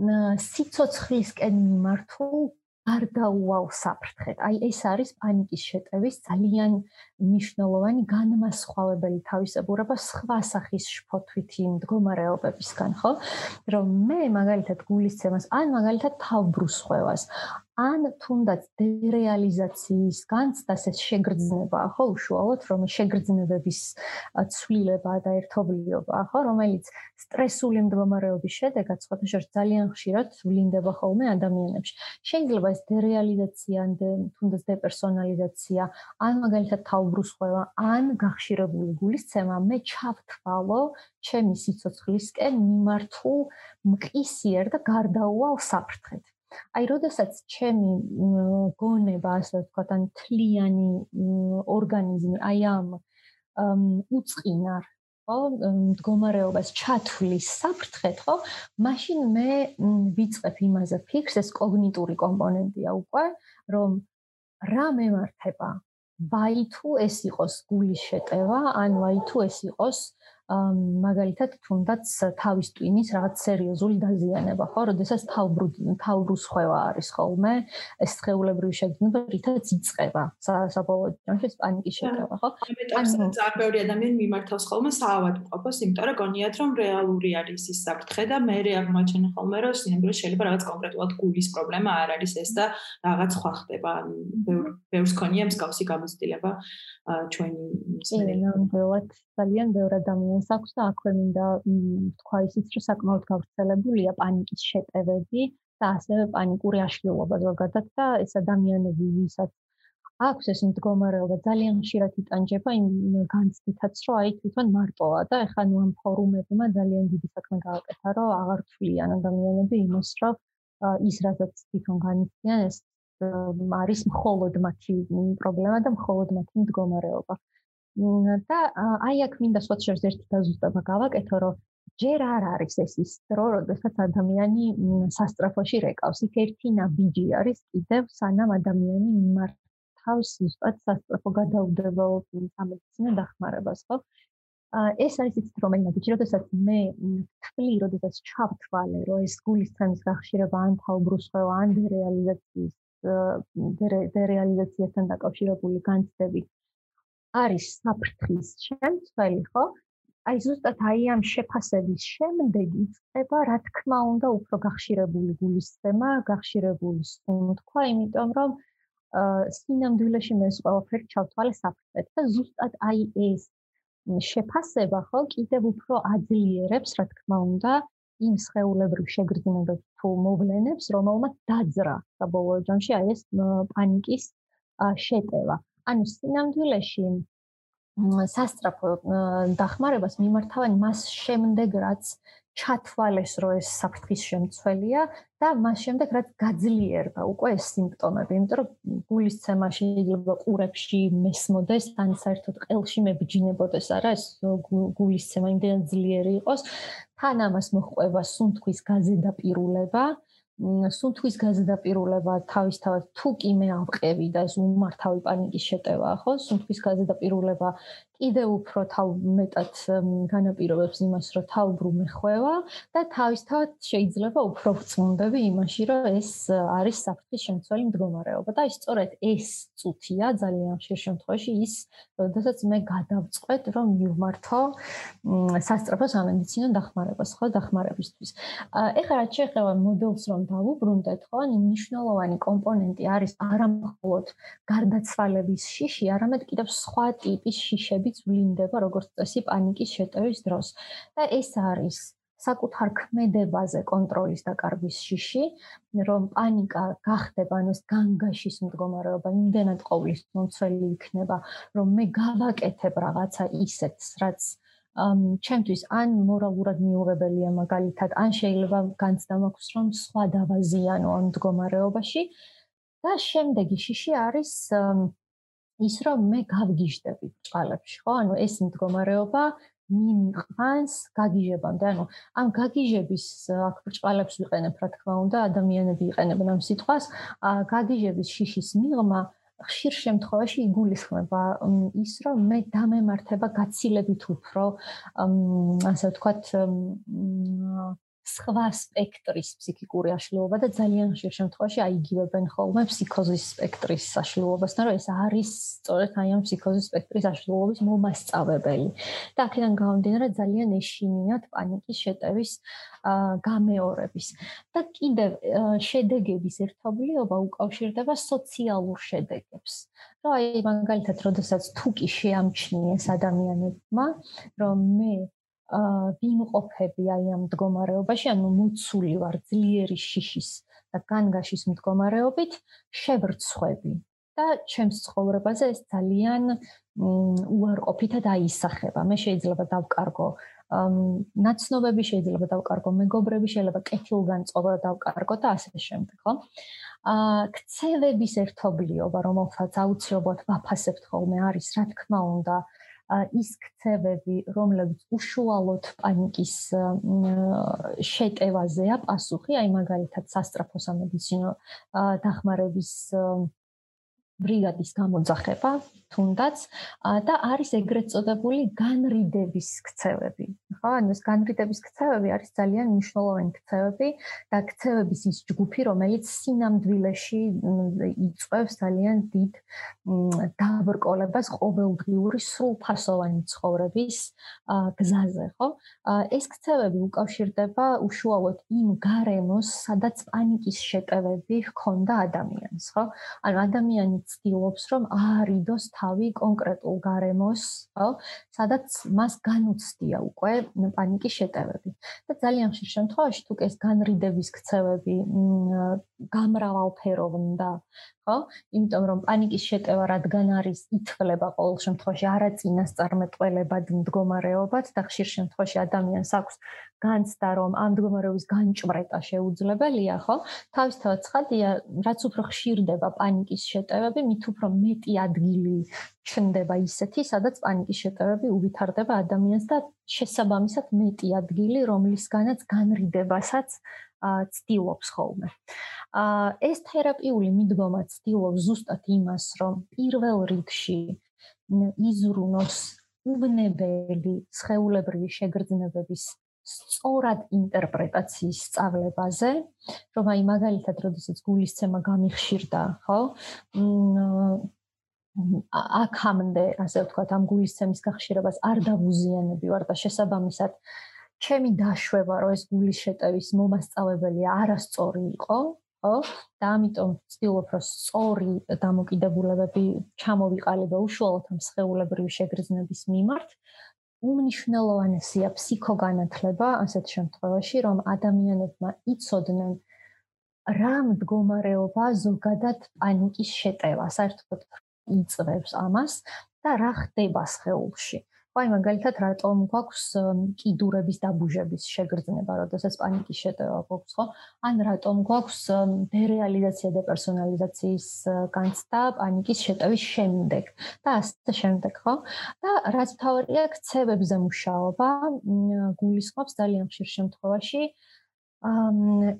Speaker 3: სიცოცხლისკენ მიმართულ არ დაუვალ საფრთხეთ. აი ეს არის პანიკის შეტევის ძალიან მნიშვნელოვანი განმასხვავებელი თავისებურება სხვა სახის შფოთვითი მდგომარეობებისგან, ხო? რომ მე მაგალითად გულისცემას, ან მაგალითად თავბრუსხვევას, ან თუნდაც დერეალიზაციის განცდას ეს შეგრძნება, ხო, უშუალოდ რომ შეგრძნებების ცვლილება და ერთობლიობა, ხო, რომელიც სტრესული მდგომარეობის შედეგად სხვადასხვა ძალიან ხშირად ვლინდება ხოლმე ადამიანებში. შეიძლება ეს დერეალიზაცია ან თუნდაც დეპერსონალიზაცია, ან მაგალითად თავბრუსხვევა, ან გახშირებული გულისცემა მე ჩავთვალო ჩემი სიცოცხლისკენ მიმართულ მყისიერ და გარდაუვალ საფრთხეთ. აი, როდესაც ჩემი გონება, ასე ვთქვათ, ან თლიანი ორგანიზმი აი ამ უწყინარ ხო, მდგომარეობას ჩათვლის საფრთხეთ, ხო? მაშინ მე ვიწყებ იმაზე ფიქრს, ეს კოგნიტური კომპონენტია უკვე, რომ რა მემართება? ვაი თუ ეს იყოს გულის შეტევა, ან ვაი თუ ეს იყოს მაგალითად თუნდაც თავის ტვინის რაღაც სერიოზული დაზიანება, ხო? როდესაც თავბრუს ხვევა არის ხოლმე, ეს ხეულებრივი შეგრძნება რითაც იწება. საბოლოო ჯამში პანიკის შეკავა, ხო?
Speaker 1: ანუ ძალიან ადამიანი მიმართავს ხოლმე საავადმყოფოს, იმიტომ რომ გონიათ რომ რეალური არის ის საფრთხე და მე რე აღმოჩენ ხოლმე რომ სინამდვილეში შეიძლება რაღაც კონკრეტულად გულის პრობლემა არ არის ეს და რაღაც სხვა ხდება. ანუ ბევრს ქონია მსგავსი გამოცდილება ჩვენი
Speaker 3: მსმენელს. ძალიან ბევრი ადამიანს აქვს და აქვე მინდა თქვა ისიც, რომ საკმაოდ გავრცელებულია პანიკის შეტევები და ასევე პანიკური აშლილობა ზოგადად და ეს ადამიანები, ვისაც აქვს ეს მდგომარეობა, ძალიან ხშირად იტანჯება იმ განცდითაც, რომ აი თვითონ მარტოა და ეხლა ნუ ამ ფორუმებმა ძალიან დიდი საქმე გააკეთა, რომ აღარ თვლიან ადამიანები იმას, რომ ის რასაც თვითონ განიცდიან, ეს არის მხოლოდ მათი პრობლემა და მხოლოდ მათი მდგომარეობა. და აი აქ მინდა სხვა შორის ერთი დაზუსტება გავაკეთო, რომ ჯერ არ არის ეს ის დრო, როდესაც ადამიანი სასტრაფოში რეკავს. იქ ერთი ნაბიჯი არის კიდევ სანამ ადამიანი მართავს ზუსტად სასტრაფო გადაუდებელ სამედიცინო დახმარებას, ხო? ეს არის ის რომელი ნაბიჯი, როდესაც მე თვლი, როდესაც ჩავთვალე, რომ ეს გულისცემის გახშირება ან თავბრუსხვევა, ან დერეალიზაციის დერეალიზაციასთან დაკავშირებული განცდები არის საფრთხის შემცველი, ხო? აი ზუსტად აი ამ შეფასების შემდეგ იწყება, რა თქმა უნდა, უფრო გახშირებული გულისცემა, გახშირებული სუნთქვა, იმიტომ რომ სინამდვილეში მე ყველაფერი ჩავთვალე საფრთხეთ და ზუსტად აი ეს შეფასება, ხო, კიდევ უფრო აძლიერებს, რა თქმა უნდა, იმ სხეულებრივ შეგრძნებებს თუ მოვლენებს, რომელმაც დაძრა საბოლოო ჯამში აი ეს პანიკის შეტევა. ანუ სინამდვილეში სასტრაფო დახმარებას მიმართავენ მას შემდეგ რაც ჩათვალეს რომ ეს საფრთხის შემცველია და მას შემდეგ რაც გაძლიერდა უკვე ეს სიმპტომები. იმიტომ რომ გულისცემა შეიძლება ყურებში მესმოდეს ან საერთოდ ყელში მებჯინებოდეს არა ეს გულისცემა იმდენად ძლიერი იყოს. თან ამას მოხდება სუნთქვის გაზედაპირულება სუნთქვის გაზედაპირულება თავისთავად თუ კი მე ამყევი და ეს უმართავი პანიკის შეტევაა, ხო? სუნთქვის გაზედაპირულება კიდე უფრო თავ მეტად განაპირობებს იმას, რომ თავბრუ მეხვევა და თავისთავად შეიძლება უფრო ვწუნდები იმაში, რომ ეს არის საფრთხის შემცველი მდგომარეობა და სწორედ ეს წუთია ძალიან ხშირ შემთხვევაში ის, როდესაც მე გადავწყვეტ, რომ მივმართო სასწრაფო სამედიცინო დახმარებას, ხო, დახმარებისთვის. ეხლა რაც შეეხება მოდელს რომ დავუბრუნდეთ, ხო, ან მნიშვნელოვანი კომპონენტი არის არამხოლოდ გარდაცვალების შიში, არამედ კიდევ სხვა ტიპის შიშები რომლებიც ვლინდება როგორც წესი პანიკის შეტევის დროს. და ეს არის საკუთარ ქმედებაზე კონტროლის დაკარგვის შიში, რომ პანიკა გახდება, ანუ ეს განგაშის მდგომარეობა იმდენად ყოვლის მომცველი იქნება, რომ მე გავაკეთებ რაღაცა ისეთს, რაც ჩემთვის ან მორალურად მიუღებელია მაგალითად, ან შეიძლება განცდა მაქვს, რომ სხვა დავაზიანო ამ მდგომარეობაში. და შემდეგი შიში არის ის რომ მე გავგიჟდები ბჭყალებში, ხო? ანუ ეს მდგომარეობა მიმიყანს გაგიჟებამდე. ანუ ამ გაგიჟების აქ ბჭყალებს ვიყენებ, რა თქმა უნდა, ადამიანები იყენებენ ამ სიტყვას, გაგიჟების შიშის მიღმა ხშირ შემთხვევაში იგულისხმება ის, რომ მე დამემართება გაცილებით უფრო, ასე ვთქვათ, სხვა სპექტრის ფსიქიკური აშლილობა და ძალიან ხშირ შემთხვევაში აიგივებენ ხოლმე ფსიქოზის სპექტრის აშლილობასთან, რომ ეს არის სწორედ აი ამ ფსიქოზის სპექტრის აშლილობის მომასწავებელი. და აქედან გამომდინარე ძალიან ეშინიათ პანიკის შეტევის გამეორების. და კიდევ შედეგების ერთობლიობა უკავშირდება სოციალურ შედეგებს. რა აი მაგალითად, როდესაც თუ კი შეამჩნიეს ადამიანებმა, რომ მე ვიმყოფები აი ამ მდგომარეობაში, ანუ მოცული ვარ ძლიერი შიშის და განგაშის მდგომარეობით, შევრცხვები და ჩემს ცხოვრებაზე ეს ძალიან უარყოფითად აისახება. მე შეიძლება დავკარგო ნაცნობები, შეიძლება დავკარგო მეგობრები, შეიძლება კეთილგანწყობა დავკარგო და ასე შემდეგ, ხო? აა ქცევების ერთობლიობა, რომელსაც აუცილებლად ვაფასებთ ხოლმე, არის რა თქმა უნდა ის ქცევები, რომლებიც უშუალოდ პანიკის შეტევაზეა პასუხი, აი მაგალითად სასტრაფო სამედიცინო დახმარების ბრიგადის გამოძახება, თუნდაც და არის ეგრეთ წოდებული განრიდების ქცევები. ხო, ანუ ეს განრიდების ქცევები არის ძალიან მნიშვნელოვანი ქცევები და ქცევების ის ჯგუფი, რომელიც სინამდვილეში იწევს ძალიან დიდ დაბრკოლებას ყოველდღიური სრულფასოვანი ცხოვრების გზაზე, ხო? ეს ქცევები უკავშირდება უშუალოდ იმ გარემოს, სადაც პანიკის შეტევები ჰქონდა ადამიანს, ხო? ანუ ადამიანი ცდილობს, რომ აარიდოს თავი კონკრეტულ გარემოს, ხო? სადაც მას განუცდია უკვე პანიკის შეტევები. და ძალიან ხშირ შემთხვევაში თუ ეს განრიდების ქცევები გამრავალფეროვნდა, ხო? იმიტომ რომ პანიკის შეტევა რადგან არის ითვლება ყოველ შემთხვევაში არაწინას წარმეტყველებად მდგომარეობად და ხშირ შემთხვევაში ადამიანს აქვს განცდა რომ ამ მდგომარეობის განჭმრეტა შეუძლებელია, ხო? თავისთავად ცხადია, რაც უფრო ხშირდება პანიკის შეტევები, მით უფრო მეტი ადგილი ჩნდება ისეთი, სადაც პანიკის შეტევები უვითარდება ადამიანს და შესაბამისად მეტი ადგილი, რომლისგანაც განრიდებასაც ცდილობს ხოლმე. აა ეს თერაპიული მიდგომა ცდილობს ზუსტად იმას, რომ პირველ რიგში იზრუნოს უბნებელი სხეულებრივი შეგრძნებების სწორად ინტერპრეტაციის სწავლებაზე, რომ აი მაგალითად, როდესაც გულისცემა გამიხშირდა, ხო? აქამდე, ასე ვთქვათ, ამ გულისცემის გახშირებას არ დავუზიანები ვარ და შესაბამისად ჩემი დაშვება, რომ ეს გულის შეტევის მომასწავებელი არასწორი იყო, ხო? და ამიტომ ვცდილობ, რომ სწორი დამოკიდებულებები ჩამოვიყალიბო უშუალოდ ამ სხეულებრივი შეგრძნების მიმართ. უმნიშვნელოვანესია ფსიქოგანათლება ასეთ შემთხვევაში, რომ ადამიანებმა იცოდნენ რა მდგომარეობა ზოგადად პანიკის შეტევა, საერთოდ იწევს ამას და რა ხდება სხეულში. აი მაგალითად რატომ გვაქვს კიდურების დაბუჟების შეგრძნება, როდესაც პანიკის შეტევა გვაქვს, ხო? ან რატომ გვაქვს დერეალიზაცია და პერსონალიზაციის განცდა პანიკის შეტევის შემდეგ და ასე შემდეგ, ხო? და რაც თავია ქცევებზე მუშაობა გულისხმობს ძალიან ხშირ შემთხვევაში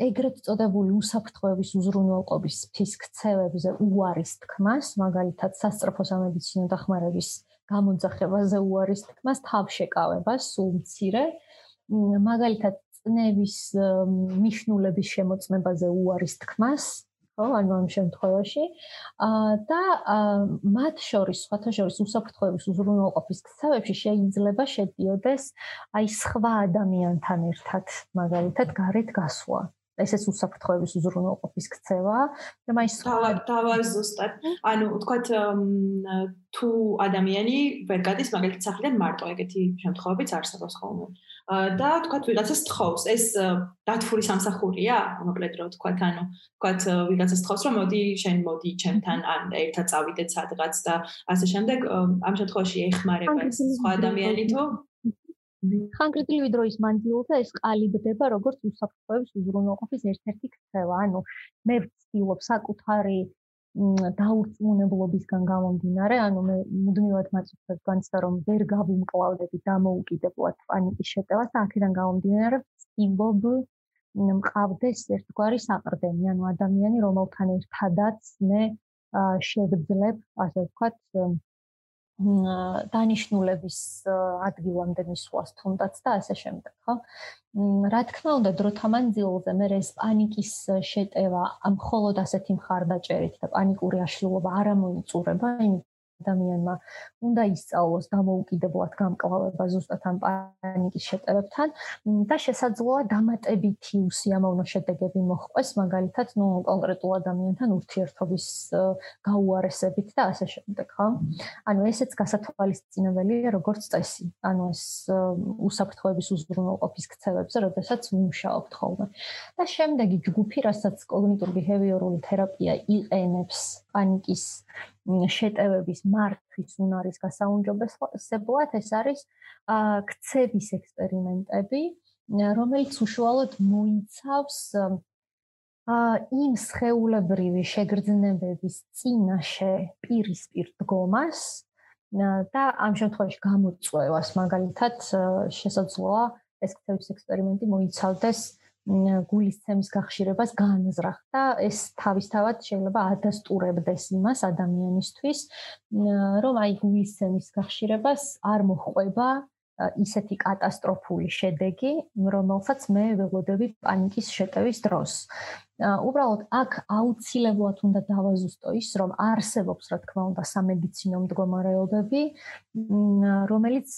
Speaker 3: ეგრეთ წოდებული უსაფრთხოების უზრუნველყოფის ფისკცევებზე უარის თქმას, მაგალითად, სასწრაფო სამედიცინო დახმარების გამოძახებაზე უარის თქმას თავშეკავებას სულ მცირე, მაგალითად, წნევის მნიშვნელობის შემოწმებაზე უარის თქმას, ხო, ანუ ამ შემთხვევაში, აა და მათ შორის, სხვათა შორის უსაფრთხოების უზრუნველყოფის ქცევებში შეიძლება შედიოდეს აი სხვა ადამიანთან ერთად, მაგალითად, გარეთ გასვლა. ესეც უსაფრთხოების უზრუნველყოფის ქცევა და მაინც
Speaker 1: დავაზუსტად ანუ ვთქვათ თუ ადამიანი ვერ გადის მაგალითად სახლიდან მარტო ეგეთი შემთხვევებიც არსებობს ხოლმე. და ვთქვათ ვიღაცას თხოვს. ეს დათფური სამსახურია მოკლედ რო ვთქვათ ანუ ვთქვათ ვიღაცას თხოვს რომ მოდი შენ მოდი ჩემთან ან ერთად წავიდეთ სადღაც და ასე შემდეგ ამ შემთხვევაში ეხმარება სხვა ადამიანი თუ
Speaker 3: ხანგრძლივი დროის მანძილზე ეს ყალიბდება როგორც უსაფრთხოების უზრუნველყოფის ერთ-ერთი ქცევა. ანუ მე ვცდილობ საკუთარი დაურწმუნებლობისგან გამომდინარე, ანუ მე მუდმივად მაწუხებს განცდა რომ ვერ გავუმკლავდები დამოუკიდებლად პანიკის შეტევას და აქედან გამომდინარე ვცდილობ მყავდეს ერთგვარი საყრდენი, ანუ ადამიანი რომელთან ერთადაც მე შევძლებ, ასე ვთქვათ, დანიშნულების ადგილამდე მისვლას თუნდაც და ასე შემდეგ, ხო? რა თქმა უნდა, დროთა მანძილზე მე ეს პანიკის შეტევა მხოლოდ ასეთი მხარდაჭერით და პანიკური აშლილობა არ ამოიწურება, იმიტომ ადამიანმა უნდა ისწავლოს დამოუკიდებლად გამკლავება ზუსტად ამ პანიკის შეტევებთან და შესაძლოა დამატებითი უსიამოვნო შედეგები მოხდეს მაგალითად ნუ კონკრეტულ ადამიანთან ურთიერთობის გაუარესებით და ასე შემდეგ ხო? ანუ ესეც გასათვალისწინებელია როგორც წესი. ანუ ეს უსაფრთხოების უზრუნველყოფის ქცევებზე როდესაც მუშაობთ ხოლმე. და შემდეგი ჯგუფი რასაც კოგნიტურ ბიჰევიორული თერაპია იყენებს პანიკის შეტევების მართვის უნარის გასაუმჯობესებლად ეს არის ქცევის ექსპერიმენტები, რომელიც უშუალოდ მოიცავს იმ სხეულებრივი შეგრძნებების წინაშე პირისპირ დგომას და ამ შემთხვევაში გამოწვევას მაგალითად შესაძლოა ეს ქცევის ექსპერიმენტი მოიცავდეს გულისცემის გახშირებას განზრახ და ეს თავისთავად შეიძლება ადასტურებდეს იმას ადამიანისთვის რომ აი გულისცემის გახშირებას არ მოხვება ისეთი კატასტროფული შედეგი, რომელსაც მე ველოდები პანიკის შეტევის დროს. უბრალოდ აქ აუცილებლად უნდა დავაზუსტო ის, რომ არსებობს, რა თქმა უნდა, სამედიცინო მდგომარეობები, რომელიც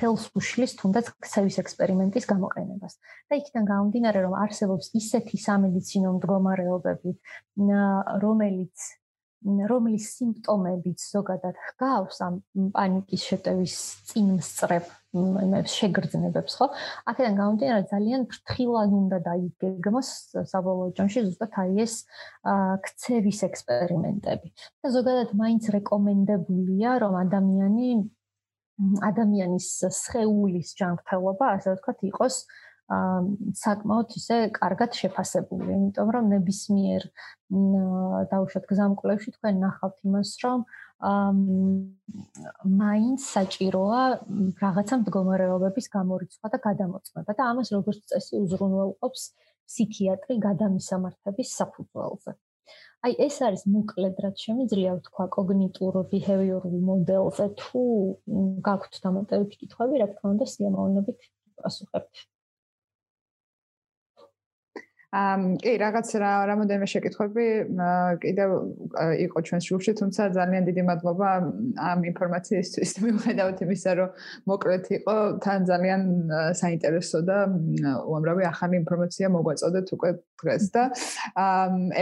Speaker 3: ხელს უშლის თუნდაც ქცევის ექსპერიმენტის გამოყენებას. და იქიდან გამომდინარე, რომ არსებობს ისეთი სამედიცინო მდგომარეობები, რომელიც რომლის სიმპტომებიც ზოგადად ჰგავს ამ პანიკის შეტევის წინ მსწრებ იმებს შეგრძნებებს ხო? აქედან გამომდინარე ძალიან ფრთხილად უნდა დაიგეგმოს საბოლოო ჯამში ზუსტად აი ეს ქცევის ექსპერიმენტები. და ზოგადად მაინც რეკომენდებულია რომ ადამიანი ადამიანის სხეულის ჯანმრთელობა ასე ვთქვათ იყოს საკმაოდ ისე კარგად შეფასებული, იმიტომ რომ ნებისმიერ დაუშვათ გზამკვლევში თქვენ ნახავთ იმას, რომ მაინც საჭიროა რაღაცა მდგომარეობების გამორიცხვა და გადამოწმება და ამას როგორც წესი უზრუნველყოფს ფსიქიატრი გადამისამართების საფუძველზე. აი ეს არის მოკლედ რაც შემიძლია ვთქვა კოგნიტურ ბიჰევიორულ მოდელზე თუ გაქვთ დამატებითი კითხვები, რა თქმა უნდა, სიამოვნებით პასუხებთ.
Speaker 2: კი რაღაც რა რამოდენიმე შეკითხვები კიდევ იყო ჩვენს ჯგუფში, თუმცა ძალიან დიდი მადლობა ამ ინფორმაციისთვის. მიუხედავად იმისა, რომ მოკლედ იყო, თან ძალიან საინტერესო და უამრავი ახალი ინფორმაცია მოგვაწოდეთ უკვე დღეს და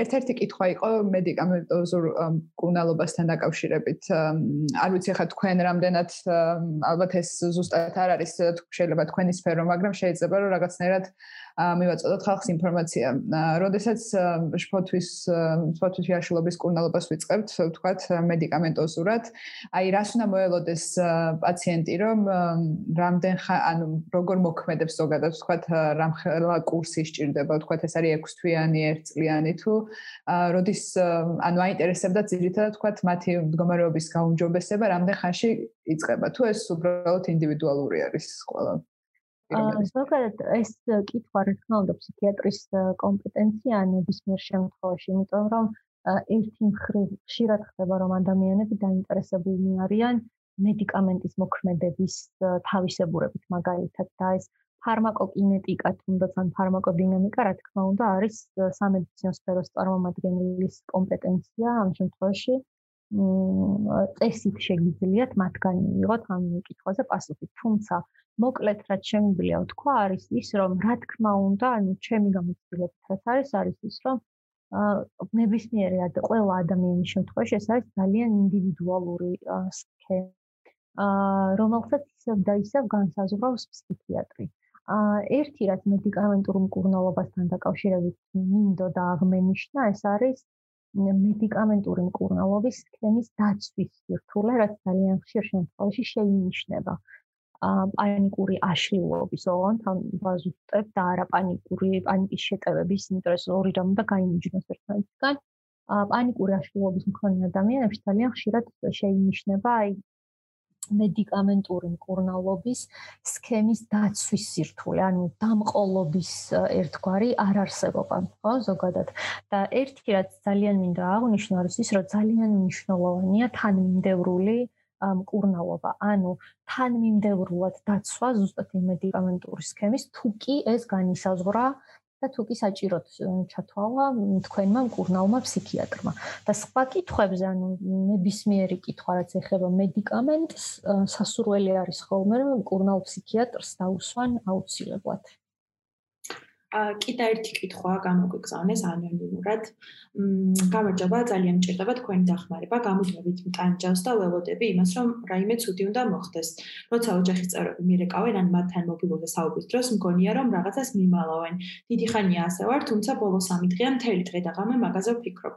Speaker 2: ერთ-ერთი კითხვა იყო მედიკამენტოზურ კუნალობასთან დაკავშირებით. არ ვიცი ხა თქვენ რამდენად ალბათ ეს ზუსტად არ არის შეიძლება თქვენი სფერო, მაგრამ შეიძლება რომ რაღაცნაირად მივაწოდოთ ხალხს ინფორმაცია. როდესაც შფოთვის შფოთვის შეაშლობის კურნალობას ვიწყებთ, ვთქვათ მედიკამენტოზურად, აი რას უნდა მოელოდეს პაციენტი, რომ რამდენ ანუ როგორ მოქმედებს ზოგადად, ვთქვათ რამხელა კურსი სჭირდება, ვთქვათ ეს არის 6 თვიანი, 1 წლიანი თუ როდის ანუ აინტერესებდა ძირითადად ვთქვათ მათი მდგომარეობის გაუმჯობესება, რამდენ ხანში იწყება, თუ ეს უბრალოდ ინდივიდუალური არის ყველა.
Speaker 3: ზოგადად ეს კითხვა რა თქმა უნდა ფსიქიატრის კომპეტენცია ნებისმიერ შემთხვევაში, იმიტომ რომ ერთი მხრივ ხშირად ხდება რომ ადამიანები დაინტერესებულნი არიან მედიკამენტის მოქმედების თავისებურებით მაგალითად და ეს ფარმაკოკინეტიკა თუნდაც ან ფარმაკოდინამიკა რა თქმა უნდა არის სამედიცინო სფეროს წარმომადგენლის კომპეტენცია ამ შემთხვევაში წესით შეგიძლიათ მათგან მიიღოთ ამ კითხვაზე პასუხი თუმცა მოკლედ რაც შემიძლია ვთქვა არის ის რომ რა თქმა უნდა ანუ ჩემი გამოცდილებით რაც არის არის ის რომ ნებისმიერი ყველა ადამიანის შემთხვევაში ეს არის ძალიან ინდივიდუალური სქემა რომელსაც ისევ და ისევ განსაზღვრავს ფსიქიატრი. ერთი რაც მედიკამენტურ მკურნალობასთან დაკავშირებით მინდოდა აღმენიშნა, ეს არის მედიკამენტური მკურნალობის სქემის დაცვის სირთულე, რაც ძალიან ხშირ შემთხვევაში შეინიშნება. პანიკური აშლილობის, ოღონდ ამ ვაზუსტებ და არა პანიკური, პანიკის შეტევების, იმიტომ რომ ორი რამ უნდა გაინიშნოს ერთმანეთთან. პანიკური აშლილობის მქონე ადამიანებში ძალიან ხშირად შეინიშნება აი მედიკამენტური მკურნალობის სქემის დაცვის სირთულე, ანუ დამყოლობის ერთგვარი არ არსებობა, ხო, ზოგადად. და ერთი რაც ძალიან მინდა აღვნიშნო არის ის, რომ ძალიან მნიშვნელოვანია თანმიმდევრული მკურნალობა, ანუ თანმიმდევრულად დაცვა ზუსტად მედიკამენტური სქემის, თუ კი ეს განისაზღვრა და თუ კი საჭიროთ ჩათვალა თქვენმა მკურნალმა ფსიქიატრმა. და სხვა კითხვებზე ანუ ნებისმიერი კითხვა რაც ეხება მედიკამენტს სასურველი არის ხოლმე რომ მკურნალ ფსიქიატრს დაუსვან აუცილებლად
Speaker 1: კიდე ერთი კითხვა გამოგვიგზავნეს ანონიმურად. მ გამარჯობა, ძალიან მჭირდება თქვენი დახმარება. გამოდმებით მტანჯავს და ველოდები იმას, რომ რაიმე ცუდი უნდა მოხდეს. როცა ოჯახის წევრები მირეკავენ ან მათთან მობილურზე საუბრის დროს მგონია, რომ რაღაცას მიმალავენ. დიდი ხანია ასე ვარ, თუმცა ბოლო 3 დღეა მთელი დღე და ღამე მაგაზე ვფიქრობ.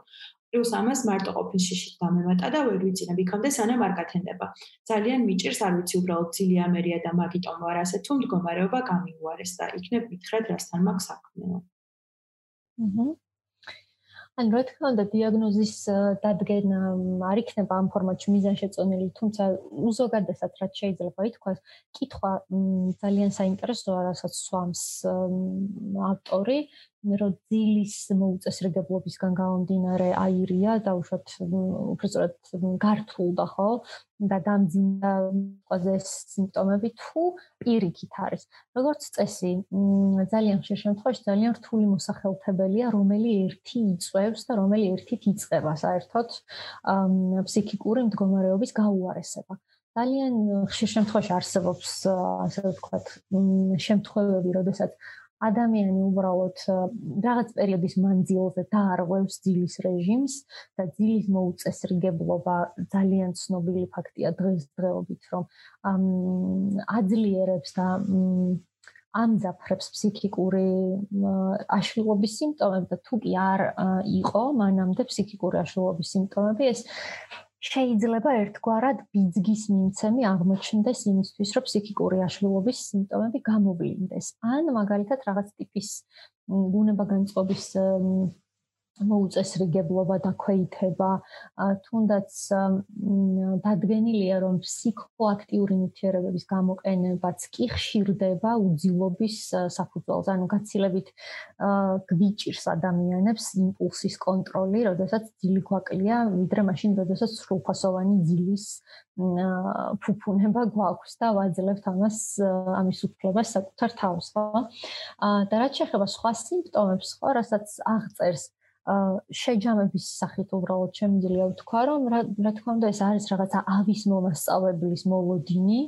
Speaker 1: პლუს ამას მარტო ყოფნის შიშით დამემატა და ვერ ვიცინებ იქამდე სანამ არ გათენდება. ძალიან მიჭირს, არ ვიცი უბრალოდ ძილი ამერია და მაგიტომ ვარ ასე თუ მდგომარეობა გამიუარეს და იქნებ მითხრათ რასთან მაქვს საქმე.
Speaker 3: აჰა. ან რა თქმა უნდა დიაგნოზის დადგენა არ იქნება ამ ფორმატში მიზანშეწონილი, თუმცა უზოგადესად რაც შეიძლება ითქვას, კითხვა ძალიან საინტერესოა, რასაც swams ავტორი, რომ ძილის მოუწესრიგებლობისგან გამომდინარე აირია და უშოთ უბრალოდ გართულდა ხო? და დამძიმდა ყველაზე სიმპტომები თუ პირიქით არის. როგორც წესი ძალიან ხშირ შემთხვევაში ძალიან რთული მოსახელთებელია რომელი ერთი იწევს და რომელი ერთით იწება საერთოდ ფსიქიკური მდგომარეობის გაუარესება. ძალიან ხშირ შემთხვევაში არსებობს ასე ვთქვათ შემთხვევები როდესაც ადამიანი უბრალოდ რაღაც პერიოდის მანძილზე დაარღვევს ძილის რეჟიმს და ძილის მოუწესრიგებლობა ძალიან ცნობილი ფაქტია დღესდღეობით, რომ აძლიერებს და ამძაფრებს ფსიქიკური აშლილობის სიმპტომები და თუ კი არ იყო მანამდე ფსიქიკური აშლილობის სიმპტომები, ეს შეიძლება ერთგვარად ბიძგის მიმცემი აღმოჩნდეს იმისთვის, რომ ფსიქიკური აშლილობის სიმპტომები გამოვლინდეს. ან მაგალითად რაღაც ტიპის გუნებაგანწყობის მოუწესრიგებლობა და ქვეითება. თუნდაც დადგენილია რომ ფსიქოაქტიური ნივთიერებების გამოყენებაც კი ხშირდება უძილობის საფუძველზე. ანუ გაცილებით გვიჭირს ადამიანებს იმპულსის კონტროლი როდესაც ძილი გვაკლია ვიდრე მაშინ როდესაც სრულფასოვანი ძილის ფუფუნება გვაქვს და ვაძლევთ ამას ამის უფლებას საკუთარ თავს ხო? და რაც შეეხება სხვა სიმპტომებს ხო რასაც აღწერს შეჯამების სახით უბრალოდ შემიძლია ვთქვა, რომ რა თქმა უნდა ეს არის რაღაცა ავის მომასწავებლის მოლოდინი.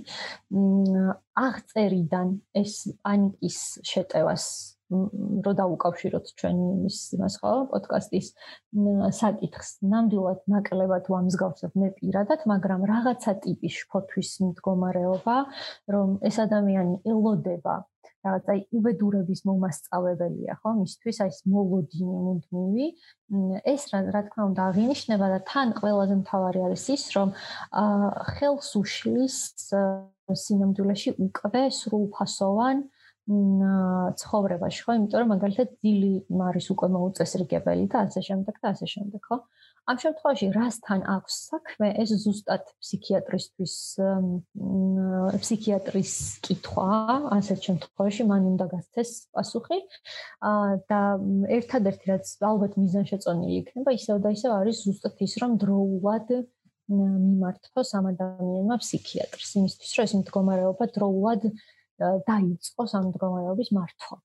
Speaker 3: აღწერიდან ეს პანიკის შეტევას რო დაუკავშიროთ ჩვენი იმის იმას ხო პოდკასტის საკითხს ნამდვილად ნაკლებად ვამსგავსებ მე პირადად მაგრამ რაღაცა ტიპის შფოთვის მდგომარეობა რომ ეს ადამიანი ელოდება რაღაცა უბედურების მომასწავებელია ხო? მისთვის აი ეს მოლოდინი მუდმივი. ეს რა რა თქმა უნდა აღინიშნება და თან ყველაზე მთავარი არის ის რომ ხელს უშლის სინამდვილეში უკვე სრულფასოვან ცხოვრებაში ხო? იმიტომ რომ მაგალითად ძილი მარის უკვე მოუწესრიგებელი და ასე შემდეგ და ასე შემდეგ ხო ამ შემთხვევაში რასთან აქვს საქმე? ეს ზუსტად ფსიქიატრისთვის ფსიქიატრის კითხვა ასეთ შემთხვევაში მან უნდა გასცეს პასუხი. და ერთადერთი რაც ალბათ მიზანშეწონილი იქნება ისევ და ისევ არის ზუსტად ის რომ დროულად მიმართოს ამ ადამიანმა ფსიქიატრს იმისთვის რომ ეს მდგომარეობა დროულად დაიწყოს ამ მდგომარეობის მართვა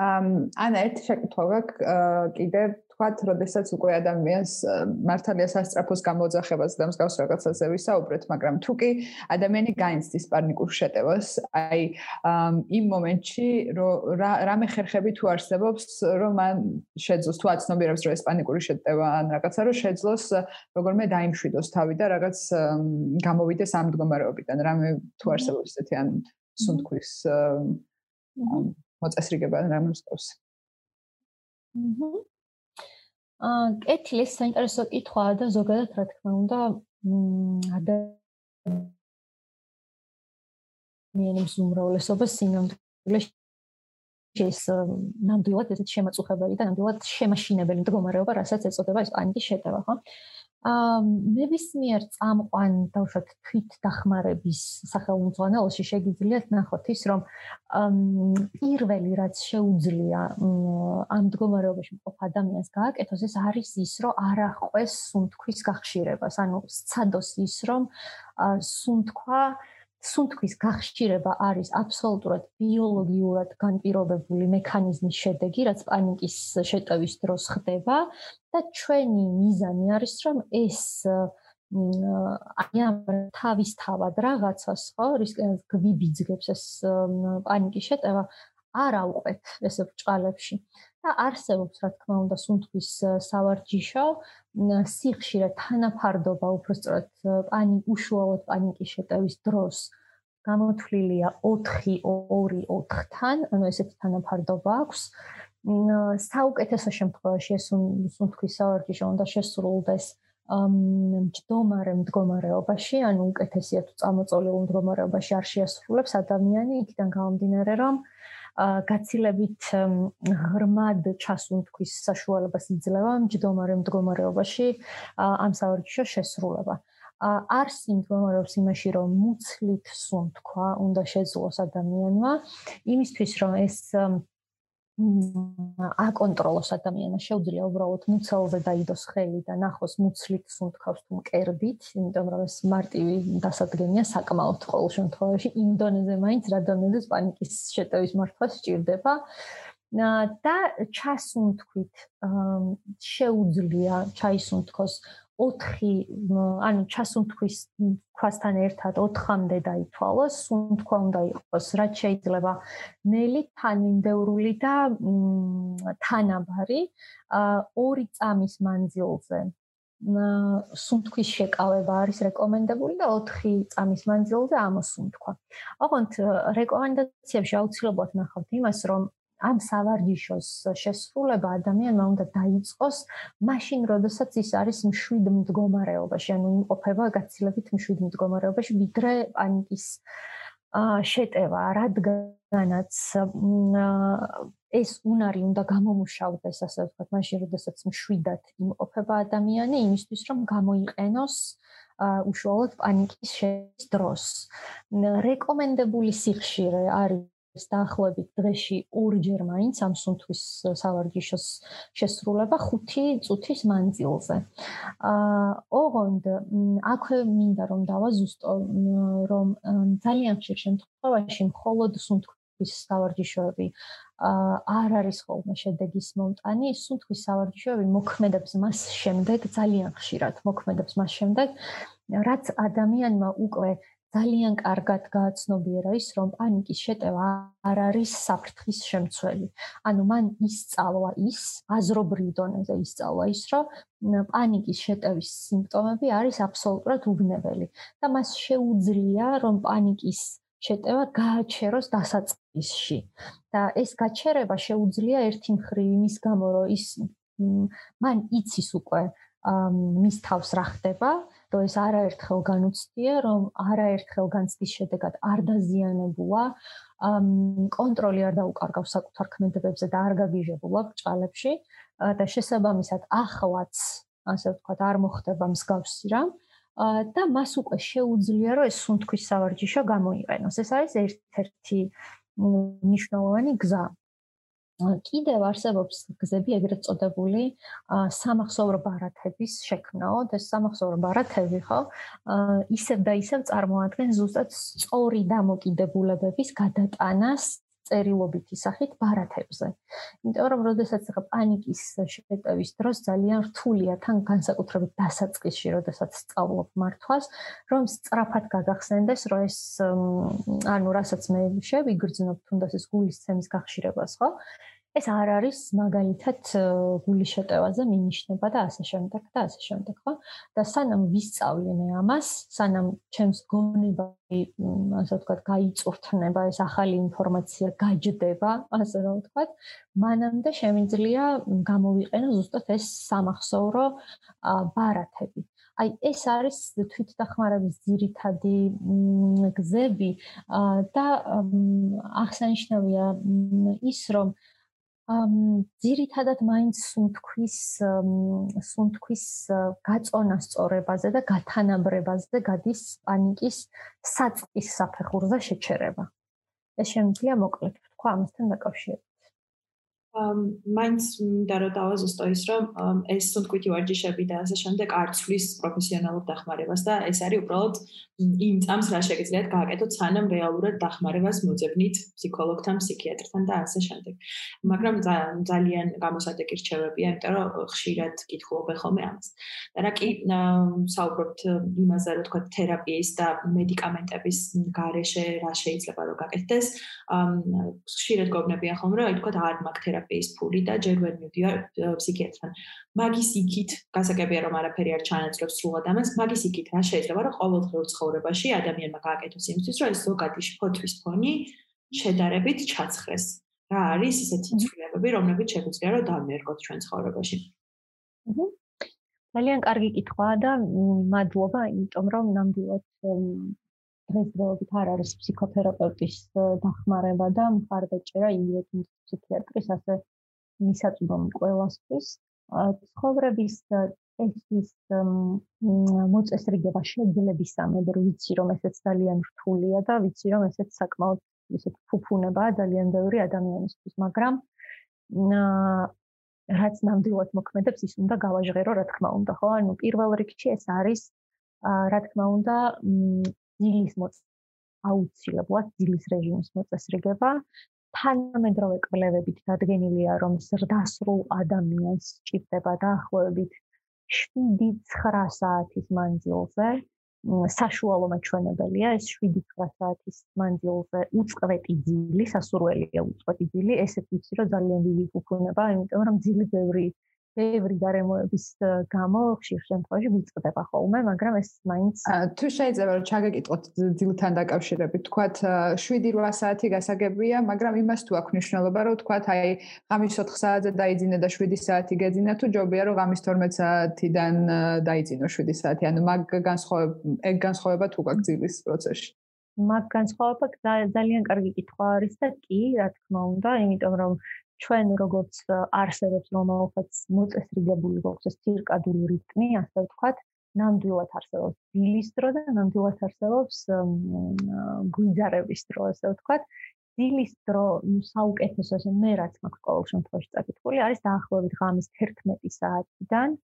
Speaker 2: ან ერთ შეკითხვა გაქვს კიდე თქვათ, როდესაც უკვე ადამიანს მართალია სასწრაფოს გამოძახებას და მსგავს რაღაცაზე ვისაუბრეთ, მაგრამ თუ კი ადამიანი გაინცდის პანიკურ შეტევას, აი იმ მომენტში რომ რამე ხერხები თუ არსებობს, რომ მან შეძლოს თუ აცნობიერებს რომ ეს პანიკური შეტევა ან რაღაცა რომ შეძლოს როგორმე დაიმშვიდოს თავი და რაღაც გამოვიდეს ამ მდგომარეობიდან, რამე თუ არსებობს ესეთი ან სუნთქვის მოწესრიგება რა მოსკოვს.
Speaker 3: აჰა. აა კეთილის საინტერესო კითხვაა და ზოგადად რა თქმა უნდა ადამიანის უმრავლესობა სინამდვილეში ეს ნამდვილად ესეთ შემაწუხებელი და ნამდვილად შემაშინებელი მდგომარეობა, რასაც ეწოდება ეს პანიკის შეტევა, ხო? აა ნებისმიერ წამყვან დავუშვათ თვით დახმარების სახელმძღვანელოში შეგიძლიათ ნახოთ ის რომ პირველი რაც შეუძლია ამ მდგომარეობაში მყოფ ადამიანს გააკეთოს ეს არის ის რომ არ ახვეს სუნთქვის გახშირებას. ანუ სცადოს ის რომ სუნთქვა სუნთქვის გახშირება არის აბსოლუტურად ბიოლოგიურად განპირობებული მექანიზმის შედეგი, რაც პანიკის შეტევის დროს ხდება და ჩვენი მიზანი არის, რომ ეს აი ამ თავისთავად რაღაცას ხო, რის გვიბიძგებს ეს პანიკის შეტევა არ აუყვეთ ესე ბრჭყალებში და არსებობს რა თქმა უნდა სუნთქვის სავარჯიშო სიხშირე თანაფარდობა უბრალოდ პანი უშუალოდ პანიკის შეტევის დროს. გამოთვლილია 4-2-4-თან ანუ ესეთი თანაფარდობა აქვს. საუკეთესო შემთხვევაში ეს სუნთქვის სავარჯიშო უნდა შესრულდეს მჯდომარე მდგომარეობაში ანუ უკეთესია თუ წამოწოლილ მდგომარეობაში არ შეასრულებს ადამიანი იქიდან გამომდინარე რომ გაცილებით ღრმად ჩასუნთქვის საშუალებას იძლევა მჯდომარე მდგომარეობაში ამ სავარჯიშო შესრულება. არს იმდგომარეობს იმაში რომ მუცლით სუნთქვა უნდა შეძლოს ადამიანმა იმისთვის რომ ეს აკონტროლოს ადამიანს შეუძლია უბრალოდ მუცელზე დაიდოს ხელი და ნახოს მუცლით სუნთქავს თუ მკერდით, იმიტომ რომ ეს მარტივი დასადგენია საკმაოდ ყოველ შემთხვევაში იმ დონეზე მაინც რა დონეზე პანიკის შეტევის მართვა სჭირდება. და ჩასუნთქვით შეუძლია ჩაისუნთქოს 4 ანუ ჩასუნთქვის ქვასთან ერთად 4-მდე დაითვალოს, სუნთქვა უნდა იყოს, რაც შეიძლება ნელი, თანმინდევრული და თანაბარი, 2 წამის მანძილზე. სუნთქვის შეკავება არის რეკომენდებული და 4 წამის მანძილზე ამოსუნთქვა. ოღონდ რეკომენდაციებში აუცილებლად ნახავთ იმას, რომ ამ სავარჯიშოს შესრულება ადამიანმა უნდა დაიწყოს მაშინ, როდესაც ის არის მშვიდ მდგომარეობაში, ანუ იმყოფება გაცილებით მშვიდ მდგომარეობაში, ვიდრე პანიკის შეტევა, რადგანაც ეს უნარი უნდა გამომუშავდეს, ასე ვთქვათ, მაშინ, როდესაც მშვიდად იმყოფება ადამიანი, იმისთვის, რომ გამოიყენოს უშუალოდ პანიკის შეტევის დროს. რეკომენდებული სიხშირე არის დაახლოებით დღეში ორჯერ მაინც ამ სუნთქვის სავარჯიშოს შესრულება 5 წუთის მანძილზე. აა ოღონდ აქვე მინდა რომ დავაზუსტო რომ ძალიან ხშირ შემთხვევაში მხოლოდ სუნთქვის სავარჯიშოები აა არ არის ხოლმე შედეგის მომტანი, სუნთქვის სავარჯიშოები მოქმედებს მას შემდეგ ძალიან ხშირად მოქმედებს მას შემდეგ რაც ადამიანმა უკვე ძალიან კარგად გააცნობიერა ის, რომ პანიკის შეტევა არ არის საფრთხის შემცველი. ანუ მან ისწავლა ის, აზრობრივ დონეზე ისწავლა ის, რომ პანიკის შეტევის სიმპტომები არის აბსოლუტურად უბნებელი და მას შეუძლია, რომ პანიკის შეტევა გააჩეროს დასაწყისში. და ეს გაჩერება შეუძლია ერთი მხრივ იმის გამო, რომ ის მან იცის უკვე მის თავს რა ხდება, რომ ეს არაერთხელ განუცდია, რომ არაერთხელ განცდის შედეგად არ დაზიანებულა, კონტროლი არ დაუკარგავს საკუთარ ქმედებებზე და არ გაგიჟებულა ბჭალებში და შესაბამისად ახლაც, ასე ვთქვათ, არ მოხდება მსგავსი რამ და მას უკვე შეუძლია რომ ეს სუნთქვის სავარჯიშო გამოიყენოს. ეს არის ერთ-ერთი მნიშვნელოვანი გზა. კიდევ არსებობს გზები ეგრეთ წოდებული სამახსოვრო ბარათების შექმნაო და სამახსოვრო ბარათები ხო ისევ და ისევ წარმოადგენს ზუსტად სწორი დამოკიდებულებების გადატანას წერილობითი სახით ბარათებზე. იმიტომ რომ როდესაც ხა პანიკის შეტევის დროს ძალიან რთულია თან განსაკუთრებით დასაწყისში, როდესაც სწავლობ მართვას, რომ სწრაფად გაგახსენდეს, რომ ეს ანუ რასაც მე შევიგრძნობ თუნდაც ეს გულის ცემის გახშირებას, ხო? ეს არ არის მაგალითად გული შეტევაზე მინიშნება და ასე შემდეგ და ასე შემდეგ, ხო? და სანამ ვისწავლე მე ამას, სანამ ჩემს გონება, ასე ვთქვათ, გაიწურთნება, ეს ახალი ინფორმაცია გაჯდება, ასე რომ ვთქვათ, მანამდე შემიძლია გამოვიყენო ზუსტად ეს სამახსოვრო ბარათები. აი ეს არის თვითდახმარების ძირითადი გზები და აღსანიშნავია ის რომ ძირითადად მაინც სუნთქვის სუნთქვის გაწონა სწორებაზე და გათანაბრებაზე გადის პანიკის საწყის საფეხურზე შეჩერება. ეს შემიძლია მოკლედ თქვა ამასთან დაკავშირებით.
Speaker 1: მაინც მინდა რომ დავაზუსტო ის რომ ეს სუნთქვითი ვარჯიშები და ასე შემდეგ არ ცვლის პროფესიონალურ დახმარებას და ეს არის უბრალოდ იმ წამს რა შეგიძლიათ გააკეთოთ სანამ რეალურად დახმარებას მოძებნით ფსიქოლოგთან, ფსიქიატრთან და ასე შემდეგ. მაგრამ ძალიან გამოსადეგი რჩევებია, იმიტომ რომ ხშირად კითხულობენ ხოლმე ამას. და რა კი საუბრობთ იმაზე, რომ თქვა თერაპიის და მედიკამენტების გარეშე რა შეიძლება რომ გააკეთდეს, ხშირად გოგნებიან ხოლმე რომ თქვა არ მაქვს თერაპიის ფული და ჯერ ვერ მივდივარ ფსიქიატრთან. მაგის იქით გასაგებია რომ არაფერი არ ჩანაცვლებს სრულად ამას, მაგის იქით რა შეიძლება რომ ყოველდღიურ ცხოვრებაში ადამიანმა გააკეთოს იმისთვის, რომ ეს ზოგადი ფოთვის ფონი შედარებით ჩაცხრეს. რა არის ესეთი ცვლილებები, რომლებიც შეგვიძლია რომ დავმერგოთ ჩვენ ცხოვრებაში?
Speaker 3: ძალიან კარგი კითხვაა და მადლობა, იმიტომ რომ ნამდვილად დღესდღეობით არ არის ფსიქოთერაპევტის დახმარება და მხარდაჭერა იმედი ფსიქიატრის ასე მისაწვდომი ყველასთვის. ცხოვრების წესის მოწესრიგება შეძლებისამებრ ვიცი რომ ესეც ძალიან რთულია და ვიცი რომ ესეც საკმაოდ ისეთ ფუფუნებაა ძალიან ბევრი ადამიანისთვის მაგრამ რაც ნამდვილად მოქმედებს ის უნდა გავაჟღერო რა თქმა უნდა ხო? ანუ პირველ რიგში ეს არის რა თქმა უნდა ძილის მოწ აუცილებლად ძილის რეჟიმის მოწესრიგება. თანამედროვე კვლევებით დადგენილია რომ ზრდასრულ ადამიანს სჭირდება დაახლოებით 7-9 საათის მანძილზე. საშუალო მაჩვენებელია ეს 7-9 საათის მანძილზე უწყვეტი ძილი სასურველია უწყვეტი ძილი. ესეც ვიცი რომ ძალიან დიდი უფუნება იმიტომ რომ ძილი ბევრი ბევრი გარემოების გამო ხშირ შემთხვევაში ვიწყდება ხოლმე, მაგრამ ეს მაინც
Speaker 2: თუ შეიძლება რომ ჩაგეკითხოთ ძილთან დაკავშირებით, თქვათ 7-8 საათი გასაგებია, მაგრამ იმას თუ აქვს მნიშვნელობა, რომ თქვათ აი ღამის 4 საათზე დაიძინე და 7 საათი გეძინა, თუ ჯობია რომ ღამის 12 საათიდან დაიძინო 7 საათი, ანუ მაგ განსხვავება ეგ განსხვავება თუ გაქვს ძილის პროცესში.
Speaker 3: მაგ განსხვავება ძალიან კარგი კითხვა არის და კი, რა თქმა უნდა, იმიტომ რომ ჩვენ როგორც არსებობს რომელსაც მოწესრიგებული გვაქვს ეს ცირკადული რიტმი, ასე ვთქვათ, ნამდვილად არსებობს დილის დრო და ნამდვილად არსებობს გვიძარების დრო, ასე ვთქვათ. დილის დრო საუკეთესო ესე მე რაც მაქვს ყოველ შემთხვევაში წაკითხული არის დაახლოებით ღამის 11 საათიდან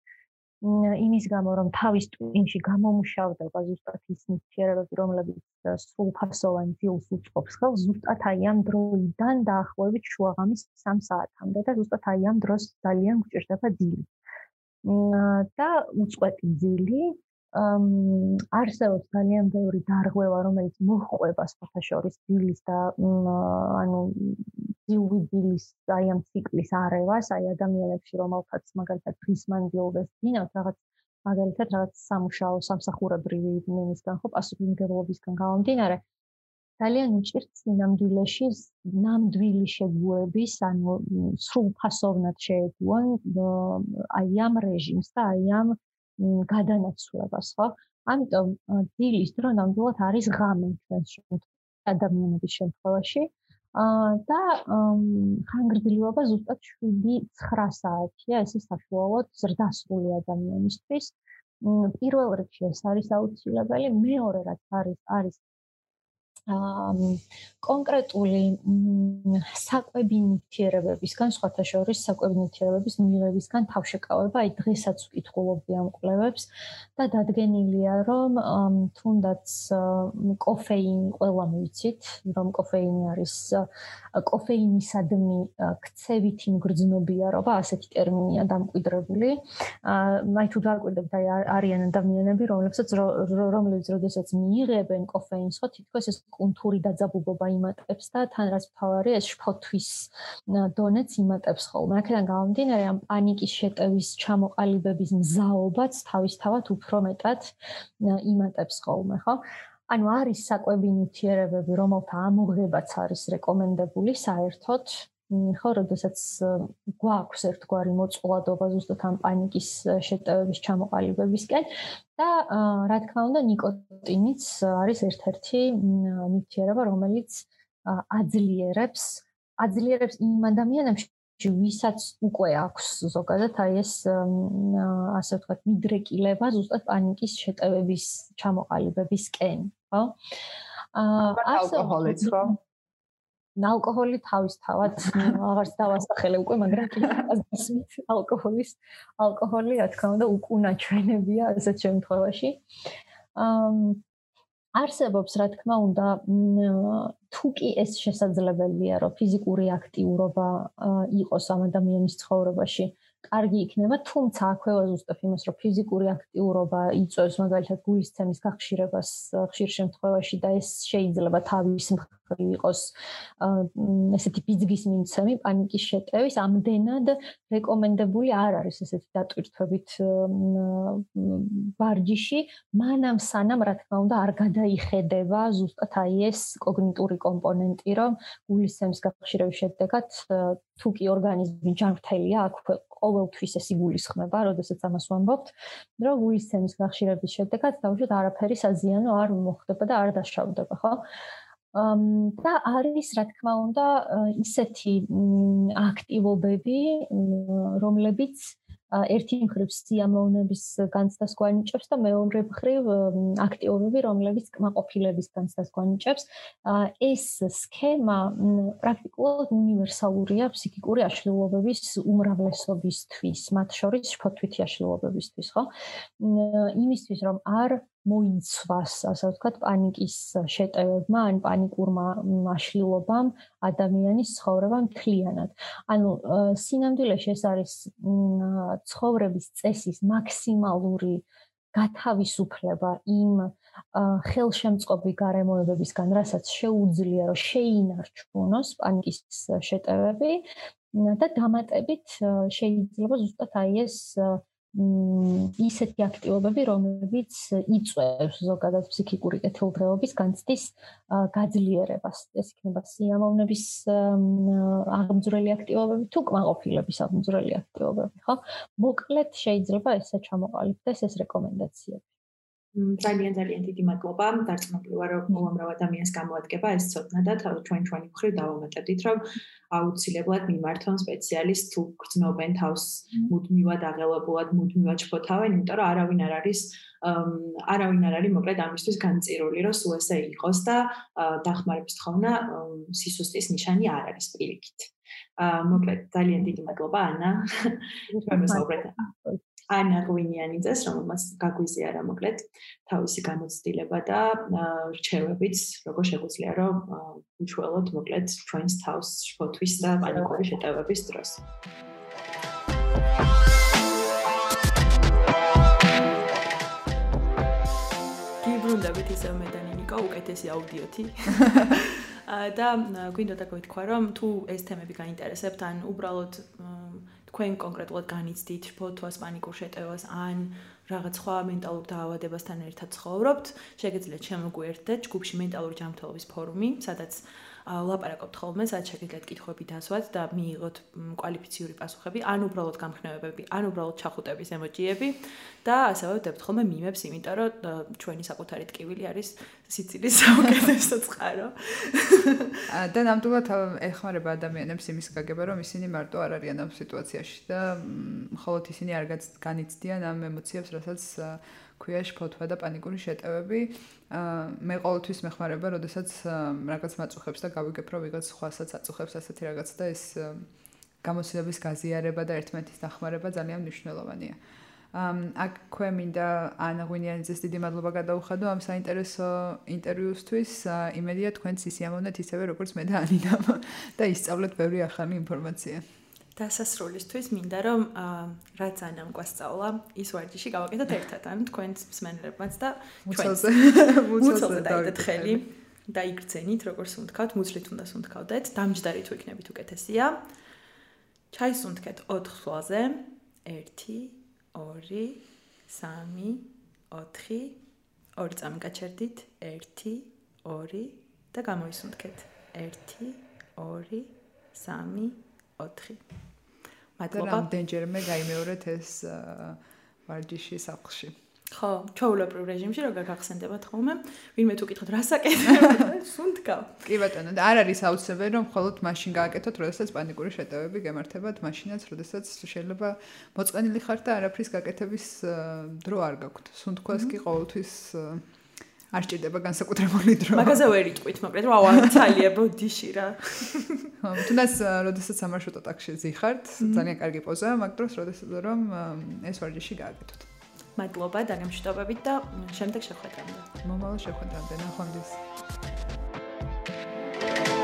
Speaker 3: იმის გამო რომ თავის ტვინში გამომუშავდება ზუსტად ის ნივთიერებები რომლებიც სულფასოვან ძილს უწყობს ხელ? ზუსტად აი ამ დროიდან დაახლოებით შუაღამის 3 საათამდე და ზუსტად აი ამ დროს ძალიან გჭირდება ძილი და უწყვეტი ძილი არსებობს ძალიან ბევრი დარღვევა რომელიც მოხყვება საფაშორის ძილის და ანუ ძილვიძილის აი ამ ციკლის არევას, აი ადამიანებში, რომელთაც მაგალითად ფრისმანდილდეს დინათ რაღაც მაგალითად რაღაც სამუშაო სამსახურებრივი იმისგან ხო პასუხისმგებლობისგან გამომდინარე ძალიან უჭირთ სინამდვილეში ნამდვილი შეგუების, ანუ სრულფასოვნად შეეგუონ აი ამ რეჟიმს და აი ამ გადანაცვლებას, ხო? ამიტომ დილის დრო ნამდვილად არის ღამე ჩვენს ადამიანების შემთხვევაში. აა და ხანგრძლივობა ზუსტად 7-9 საათია, ეს საშუალოდ ზრდასრული ადამიანისთვის. პირველ რიგში ეს არის აუცილებელი, მეორე რაც არის არის კონკრეტული საკვები ნივთიერებებისგან, სხვათა შორის საკვები ნივთიერებების მიღებისგან თავშეკავება, აი დღესაც ვკითხულობდი ამ კვლევებს და დადგენილია, რომ თუნდაც კოფეინი ყველა მივიცით, რომ კოფეინი არის კოფეინისადმი ქცევითი მგრძნობიარობა, ასეთი ტერმინია დამკვიდრებული. აი თუ დააკვირდებთ, აი არიან ადამიანები, რომლებსაც რომლებიც როდესაც მიიღებენ კოფეინს, ხო თითქოს ეს კუნთური დაძაბულობა იმატებს და თან რაც მთავარი ეს შფოთვის დონეც იმატებს ხოლმე. აქედან გამომდინარე ამ პანიკის შეტევის ჩამოყალიბების მზაობაც თავისთავად უფრო მეტად იმატებს ხოლმე, ხო? ანუ არის საკვები ნივთიერებები, რომელთა ამოღებაც არის რეკომენდებული საერთოდ ხო, როდესაც გვაქვს ერთგვარი მოწყვლადობა ზუსტად ამ პანიკის შეტევების ჩამოყალიბებისკენ და რა თქმა უნდა ნიკოტინიც არის ერთ-ერთი ნივთიერება, რომელიც აძლიერებს აძლიერებს იმ ადამიანებს ვისაც უკვე აქვს ზოგადად აი ეს ასე ვთქვათ მიდრეკილება ზუსტად პანიკის შეტევების ჩამოყალიბებისკენ, ხო?
Speaker 2: აა ალკოჰოლიც ხო?
Speaker 3: ალკოჰოლი თავისთავად [LAUGHS] აღარც დავასახელე უკვე, მაგრამ კი ასმით ალკოჰოლის ალკოჰოლი რა თქმა უნდა უკუნა ჩვენებია ასეთ შემთხვევაში. ამ არსებობს რა თქმა უნდა თუ კი ეს შესაძლებელია რომ ფიზიკური აქტიურობა იყოს ამ ადამიანის ცხოვრებაში კარგი იქნება, თუმცა აქვეა ზუსტად იმას, რომ ფიზიკური აქტიურობა იწვევს მაგალითად გულისცემის გახშირებას ხშირ შემთხვევაში და ეს შეიძლება თავის მხრივ იყოს ესეთი ფიზიკის მიმცემი, პანიკის შეტევის, ამდენად რეკომენდებული არ არის ესეთი დატვირთვებით ვარჯიში, მანამ სანამ რა თქმა უნდა არ გადაიხედება ზუსტად აი ეს კოგნიტური კომპონენტი, რომ გულისცემის გახშირების შედეგად თუ კი ორგანიზმი ჯანმრთელია, აქვე ყოველთვის ეს იგულისხმება, როდესაც ამას ვამბობთ, რომ გულისცემის გახშირების შედეგად თავშოთ არაფერი საზიანო არ მოხდება და არ დაშავდება, ხო? და არის რა თქმა უნდა ისეთი აქტივობები, რომლებიც ერთი მხრივ სიამოვნების განცდას გვანიჭებს და მეორე მხრივ აქტიობები, რომლებიც კმაყოფილების განცდას გვანიჭებს. ეს სქემა პრაქტიკულად უნივერსალურია ფსიქიკური აშლილობების უმრავლესობისთვის, მათ შორის შფოთვითი აშლილობებისთვის, ხო? იმისთვის რომ არ მოიცვას, ასე ვთქვათ, პანიკის შეტევებმა, ან პანიკურმა აშლილობამ ადამიანის ცხოვრება მთლიანად. ანუ სინამდვილეში ეს არის ცხოვრების წესის მაქსიმალური გათავისუფლება იმ ხელშემწყობი გარემოებებისგან, რასაც შეუძლია რომ შეინარჩუნოს პანიკის შეტევები და დამატებით შეიძლება ზუსტად აი ეს ისეთი აქტივობები, რომლებიც იწვევს ზოგადად ფსიქიკური კეთილდღეობის განცდის გაძლიერებას. ეს იქნება სიამოვნების აღმძვრელი აქტივობები თუ კმაყოფილების აღმძვრელი აქტივობები, ხო? მოკლედ შეიძლება ესე ჩამოყალიბდეს ეს რეკომენდაციები.
Speaker 1: ძალიან ძალიან დიდი მადლობა. დარწმუნებული ვარ, რომ უამრავ ადამიანს გამოადგება ეს ცოდნა და ჩვენ ჩვენი მხრივ დავამატებდით, რომ აუცილებლად მიმართონ სპეციალისტ თუ გრძნობენ თავს მუდმივად აღელვებულად, მუდმივად შფოთავენ, იმიტომ რომ არავინ არ არის არავინ არ არის მოკლედ ამისთვის განწირული, რომ სულ ესე იყოს და დახმარების თხოვნა სისუსტის ნიშანი არ არის პირიქით. აა მოკლედ ძალიან დიდი მადლობა ანა. ჩვენ მოსაუბრეთ. ანა ღვინიანიძეს, რომელმაც გაგვიზიარა მოკლედ თავისი გამოცდილება და რჩევებიც, როგორ შეგვიძლია რომ უშუალოდ მოკლედ ჩვენს თავს შფოთვის და პანიკური შეტევების დროს. გიბრუნდებით ისე მედანი ნიკო უკეთესი აუდიოთი. [LAUGHS] და გვინდოდა გითხრა რომ თუ ეს თემები გაინტერესებთ ან უბრალოდ თქვენ კონკრეტულად განიცდით ფოთოს პანიკურ შეტევას ან რაღაც სხვა მენტალურ დაავადებასთან ერთად ცხოვრობთ, შეგიძლიათ შემოგვიერთდეთ ჯგუფში მენტალური ჯანმრთელობის ფორუმი, სადაც ლაპარაკობთ ხოლმე, სადაც შეგიძლიათ კითხვები დასვათ და მიიღოთ კვალიფიციური პასუხები, ან უბრალოდ გამხნევებები, ან უბრალოდ ჩახუტების ემოჯიები და ასევე ვდებთ ხოლმე მიმებს, იმიტომ რომ ჩვენი საკუთარი ტკივილი არის სიცილის [LAUGHS] საუკეთესო წყარო.
Speaker 2: და ნამდვილად ეხმარება ადამიანებს იმის გაგება, რომ ისინი მარტო არ არიან ამ სიტუაციაში და მხოლოდ ისინი არ განიცდიან ამ ემოციებს, რასაც ქვია შფოთვა და პანიკური შეტევები. აა მე ყოველთვის მეხმარება, როდესაც რაღაც მაწუხებს და გავიგებ, რომ ვიღაც სხვასაც აწუხებს ასეთი რაღაც და ეს გამოცდილების გაზიარება და ერთმანეთის დახმარება ძალიან მნიშვნელოვანია. ამ აქ ქვე მინდა ანა ღვინიანიძეს დიდი მადლობა გადაუხადო ამ საინტერესო ინტერვიუსთვის. იმედია თქვენც ისიამოვნეთ ისევე როგორც მე და ანინამ [LAUGHS] და ისწავლეთ ბევრი ახალი ინფორმაცია.
Speaker 1: დასასრულისთვის მინდა რომ რაც ანამ გვასწავლა ის ვარჯიში გავაკეთოთ ერთად ან თქვენს მსმენელებმაც და
Speaker 2: ჩვენს.
Speaker 1: მუცელზე დაიდეთხელი და იგრძენით როგორც უნდქავთ მუცლით უნდა სუნთქავდეთ დამჯდარი თუ იქნებით უკეთესია. ჩაის სუნთქეთ 4 ხვალზე 1 2 3 4 ორი წამი გაჩერდით. 1 2 და გამოისუნთქეთ 1 2 3 4.
Speaker 2: მადლობა. რამდენჯერმე გაიმეორეთ ეს ვარჯიში საფხში.
Speaker 1: ხო, ჩაულებრივ რეჟიმში როგორ გახსენდებათ ხოლმე? ვინმე თუ კითხოთ, რა საკეთებ? [LAUGHS] სუნთქავ.
Speaker 2: კი ბატონო, და არ არის აუცილებელი რომ მხოლოდ მაშინ გააკეთოთ, როდესაც პანიკური შეტევები გემართებათ, მაშინაც, როდესაც შეიძლება მოწყენილი ხართ და არაფრის გაკეთების დრო არ გაქვთ. სუნთქვას კი ყოველთვის არ სჭირდება განსაკუთრებული დრო.
Speaker 1: მაგაზე ვერ იტყვით, მოკლედ რა ვამთალია ბოდიში რა. [LAUGHS]
Speaker 2: თუნდაც როდესაც სამარშრუტო ტაქსში ზიხართ, ძალიან კარგი პოზაა მაგ დროს, როდესაც რომ ეს ვარჯიში გააკეთოთ.
Speaker 1: მადლობა დაგემშვიდობებით და შემდეგ შეხვედრამდე.
Speaker 2: მომავალ შეხვედრამდე, ნახვამდის. thank you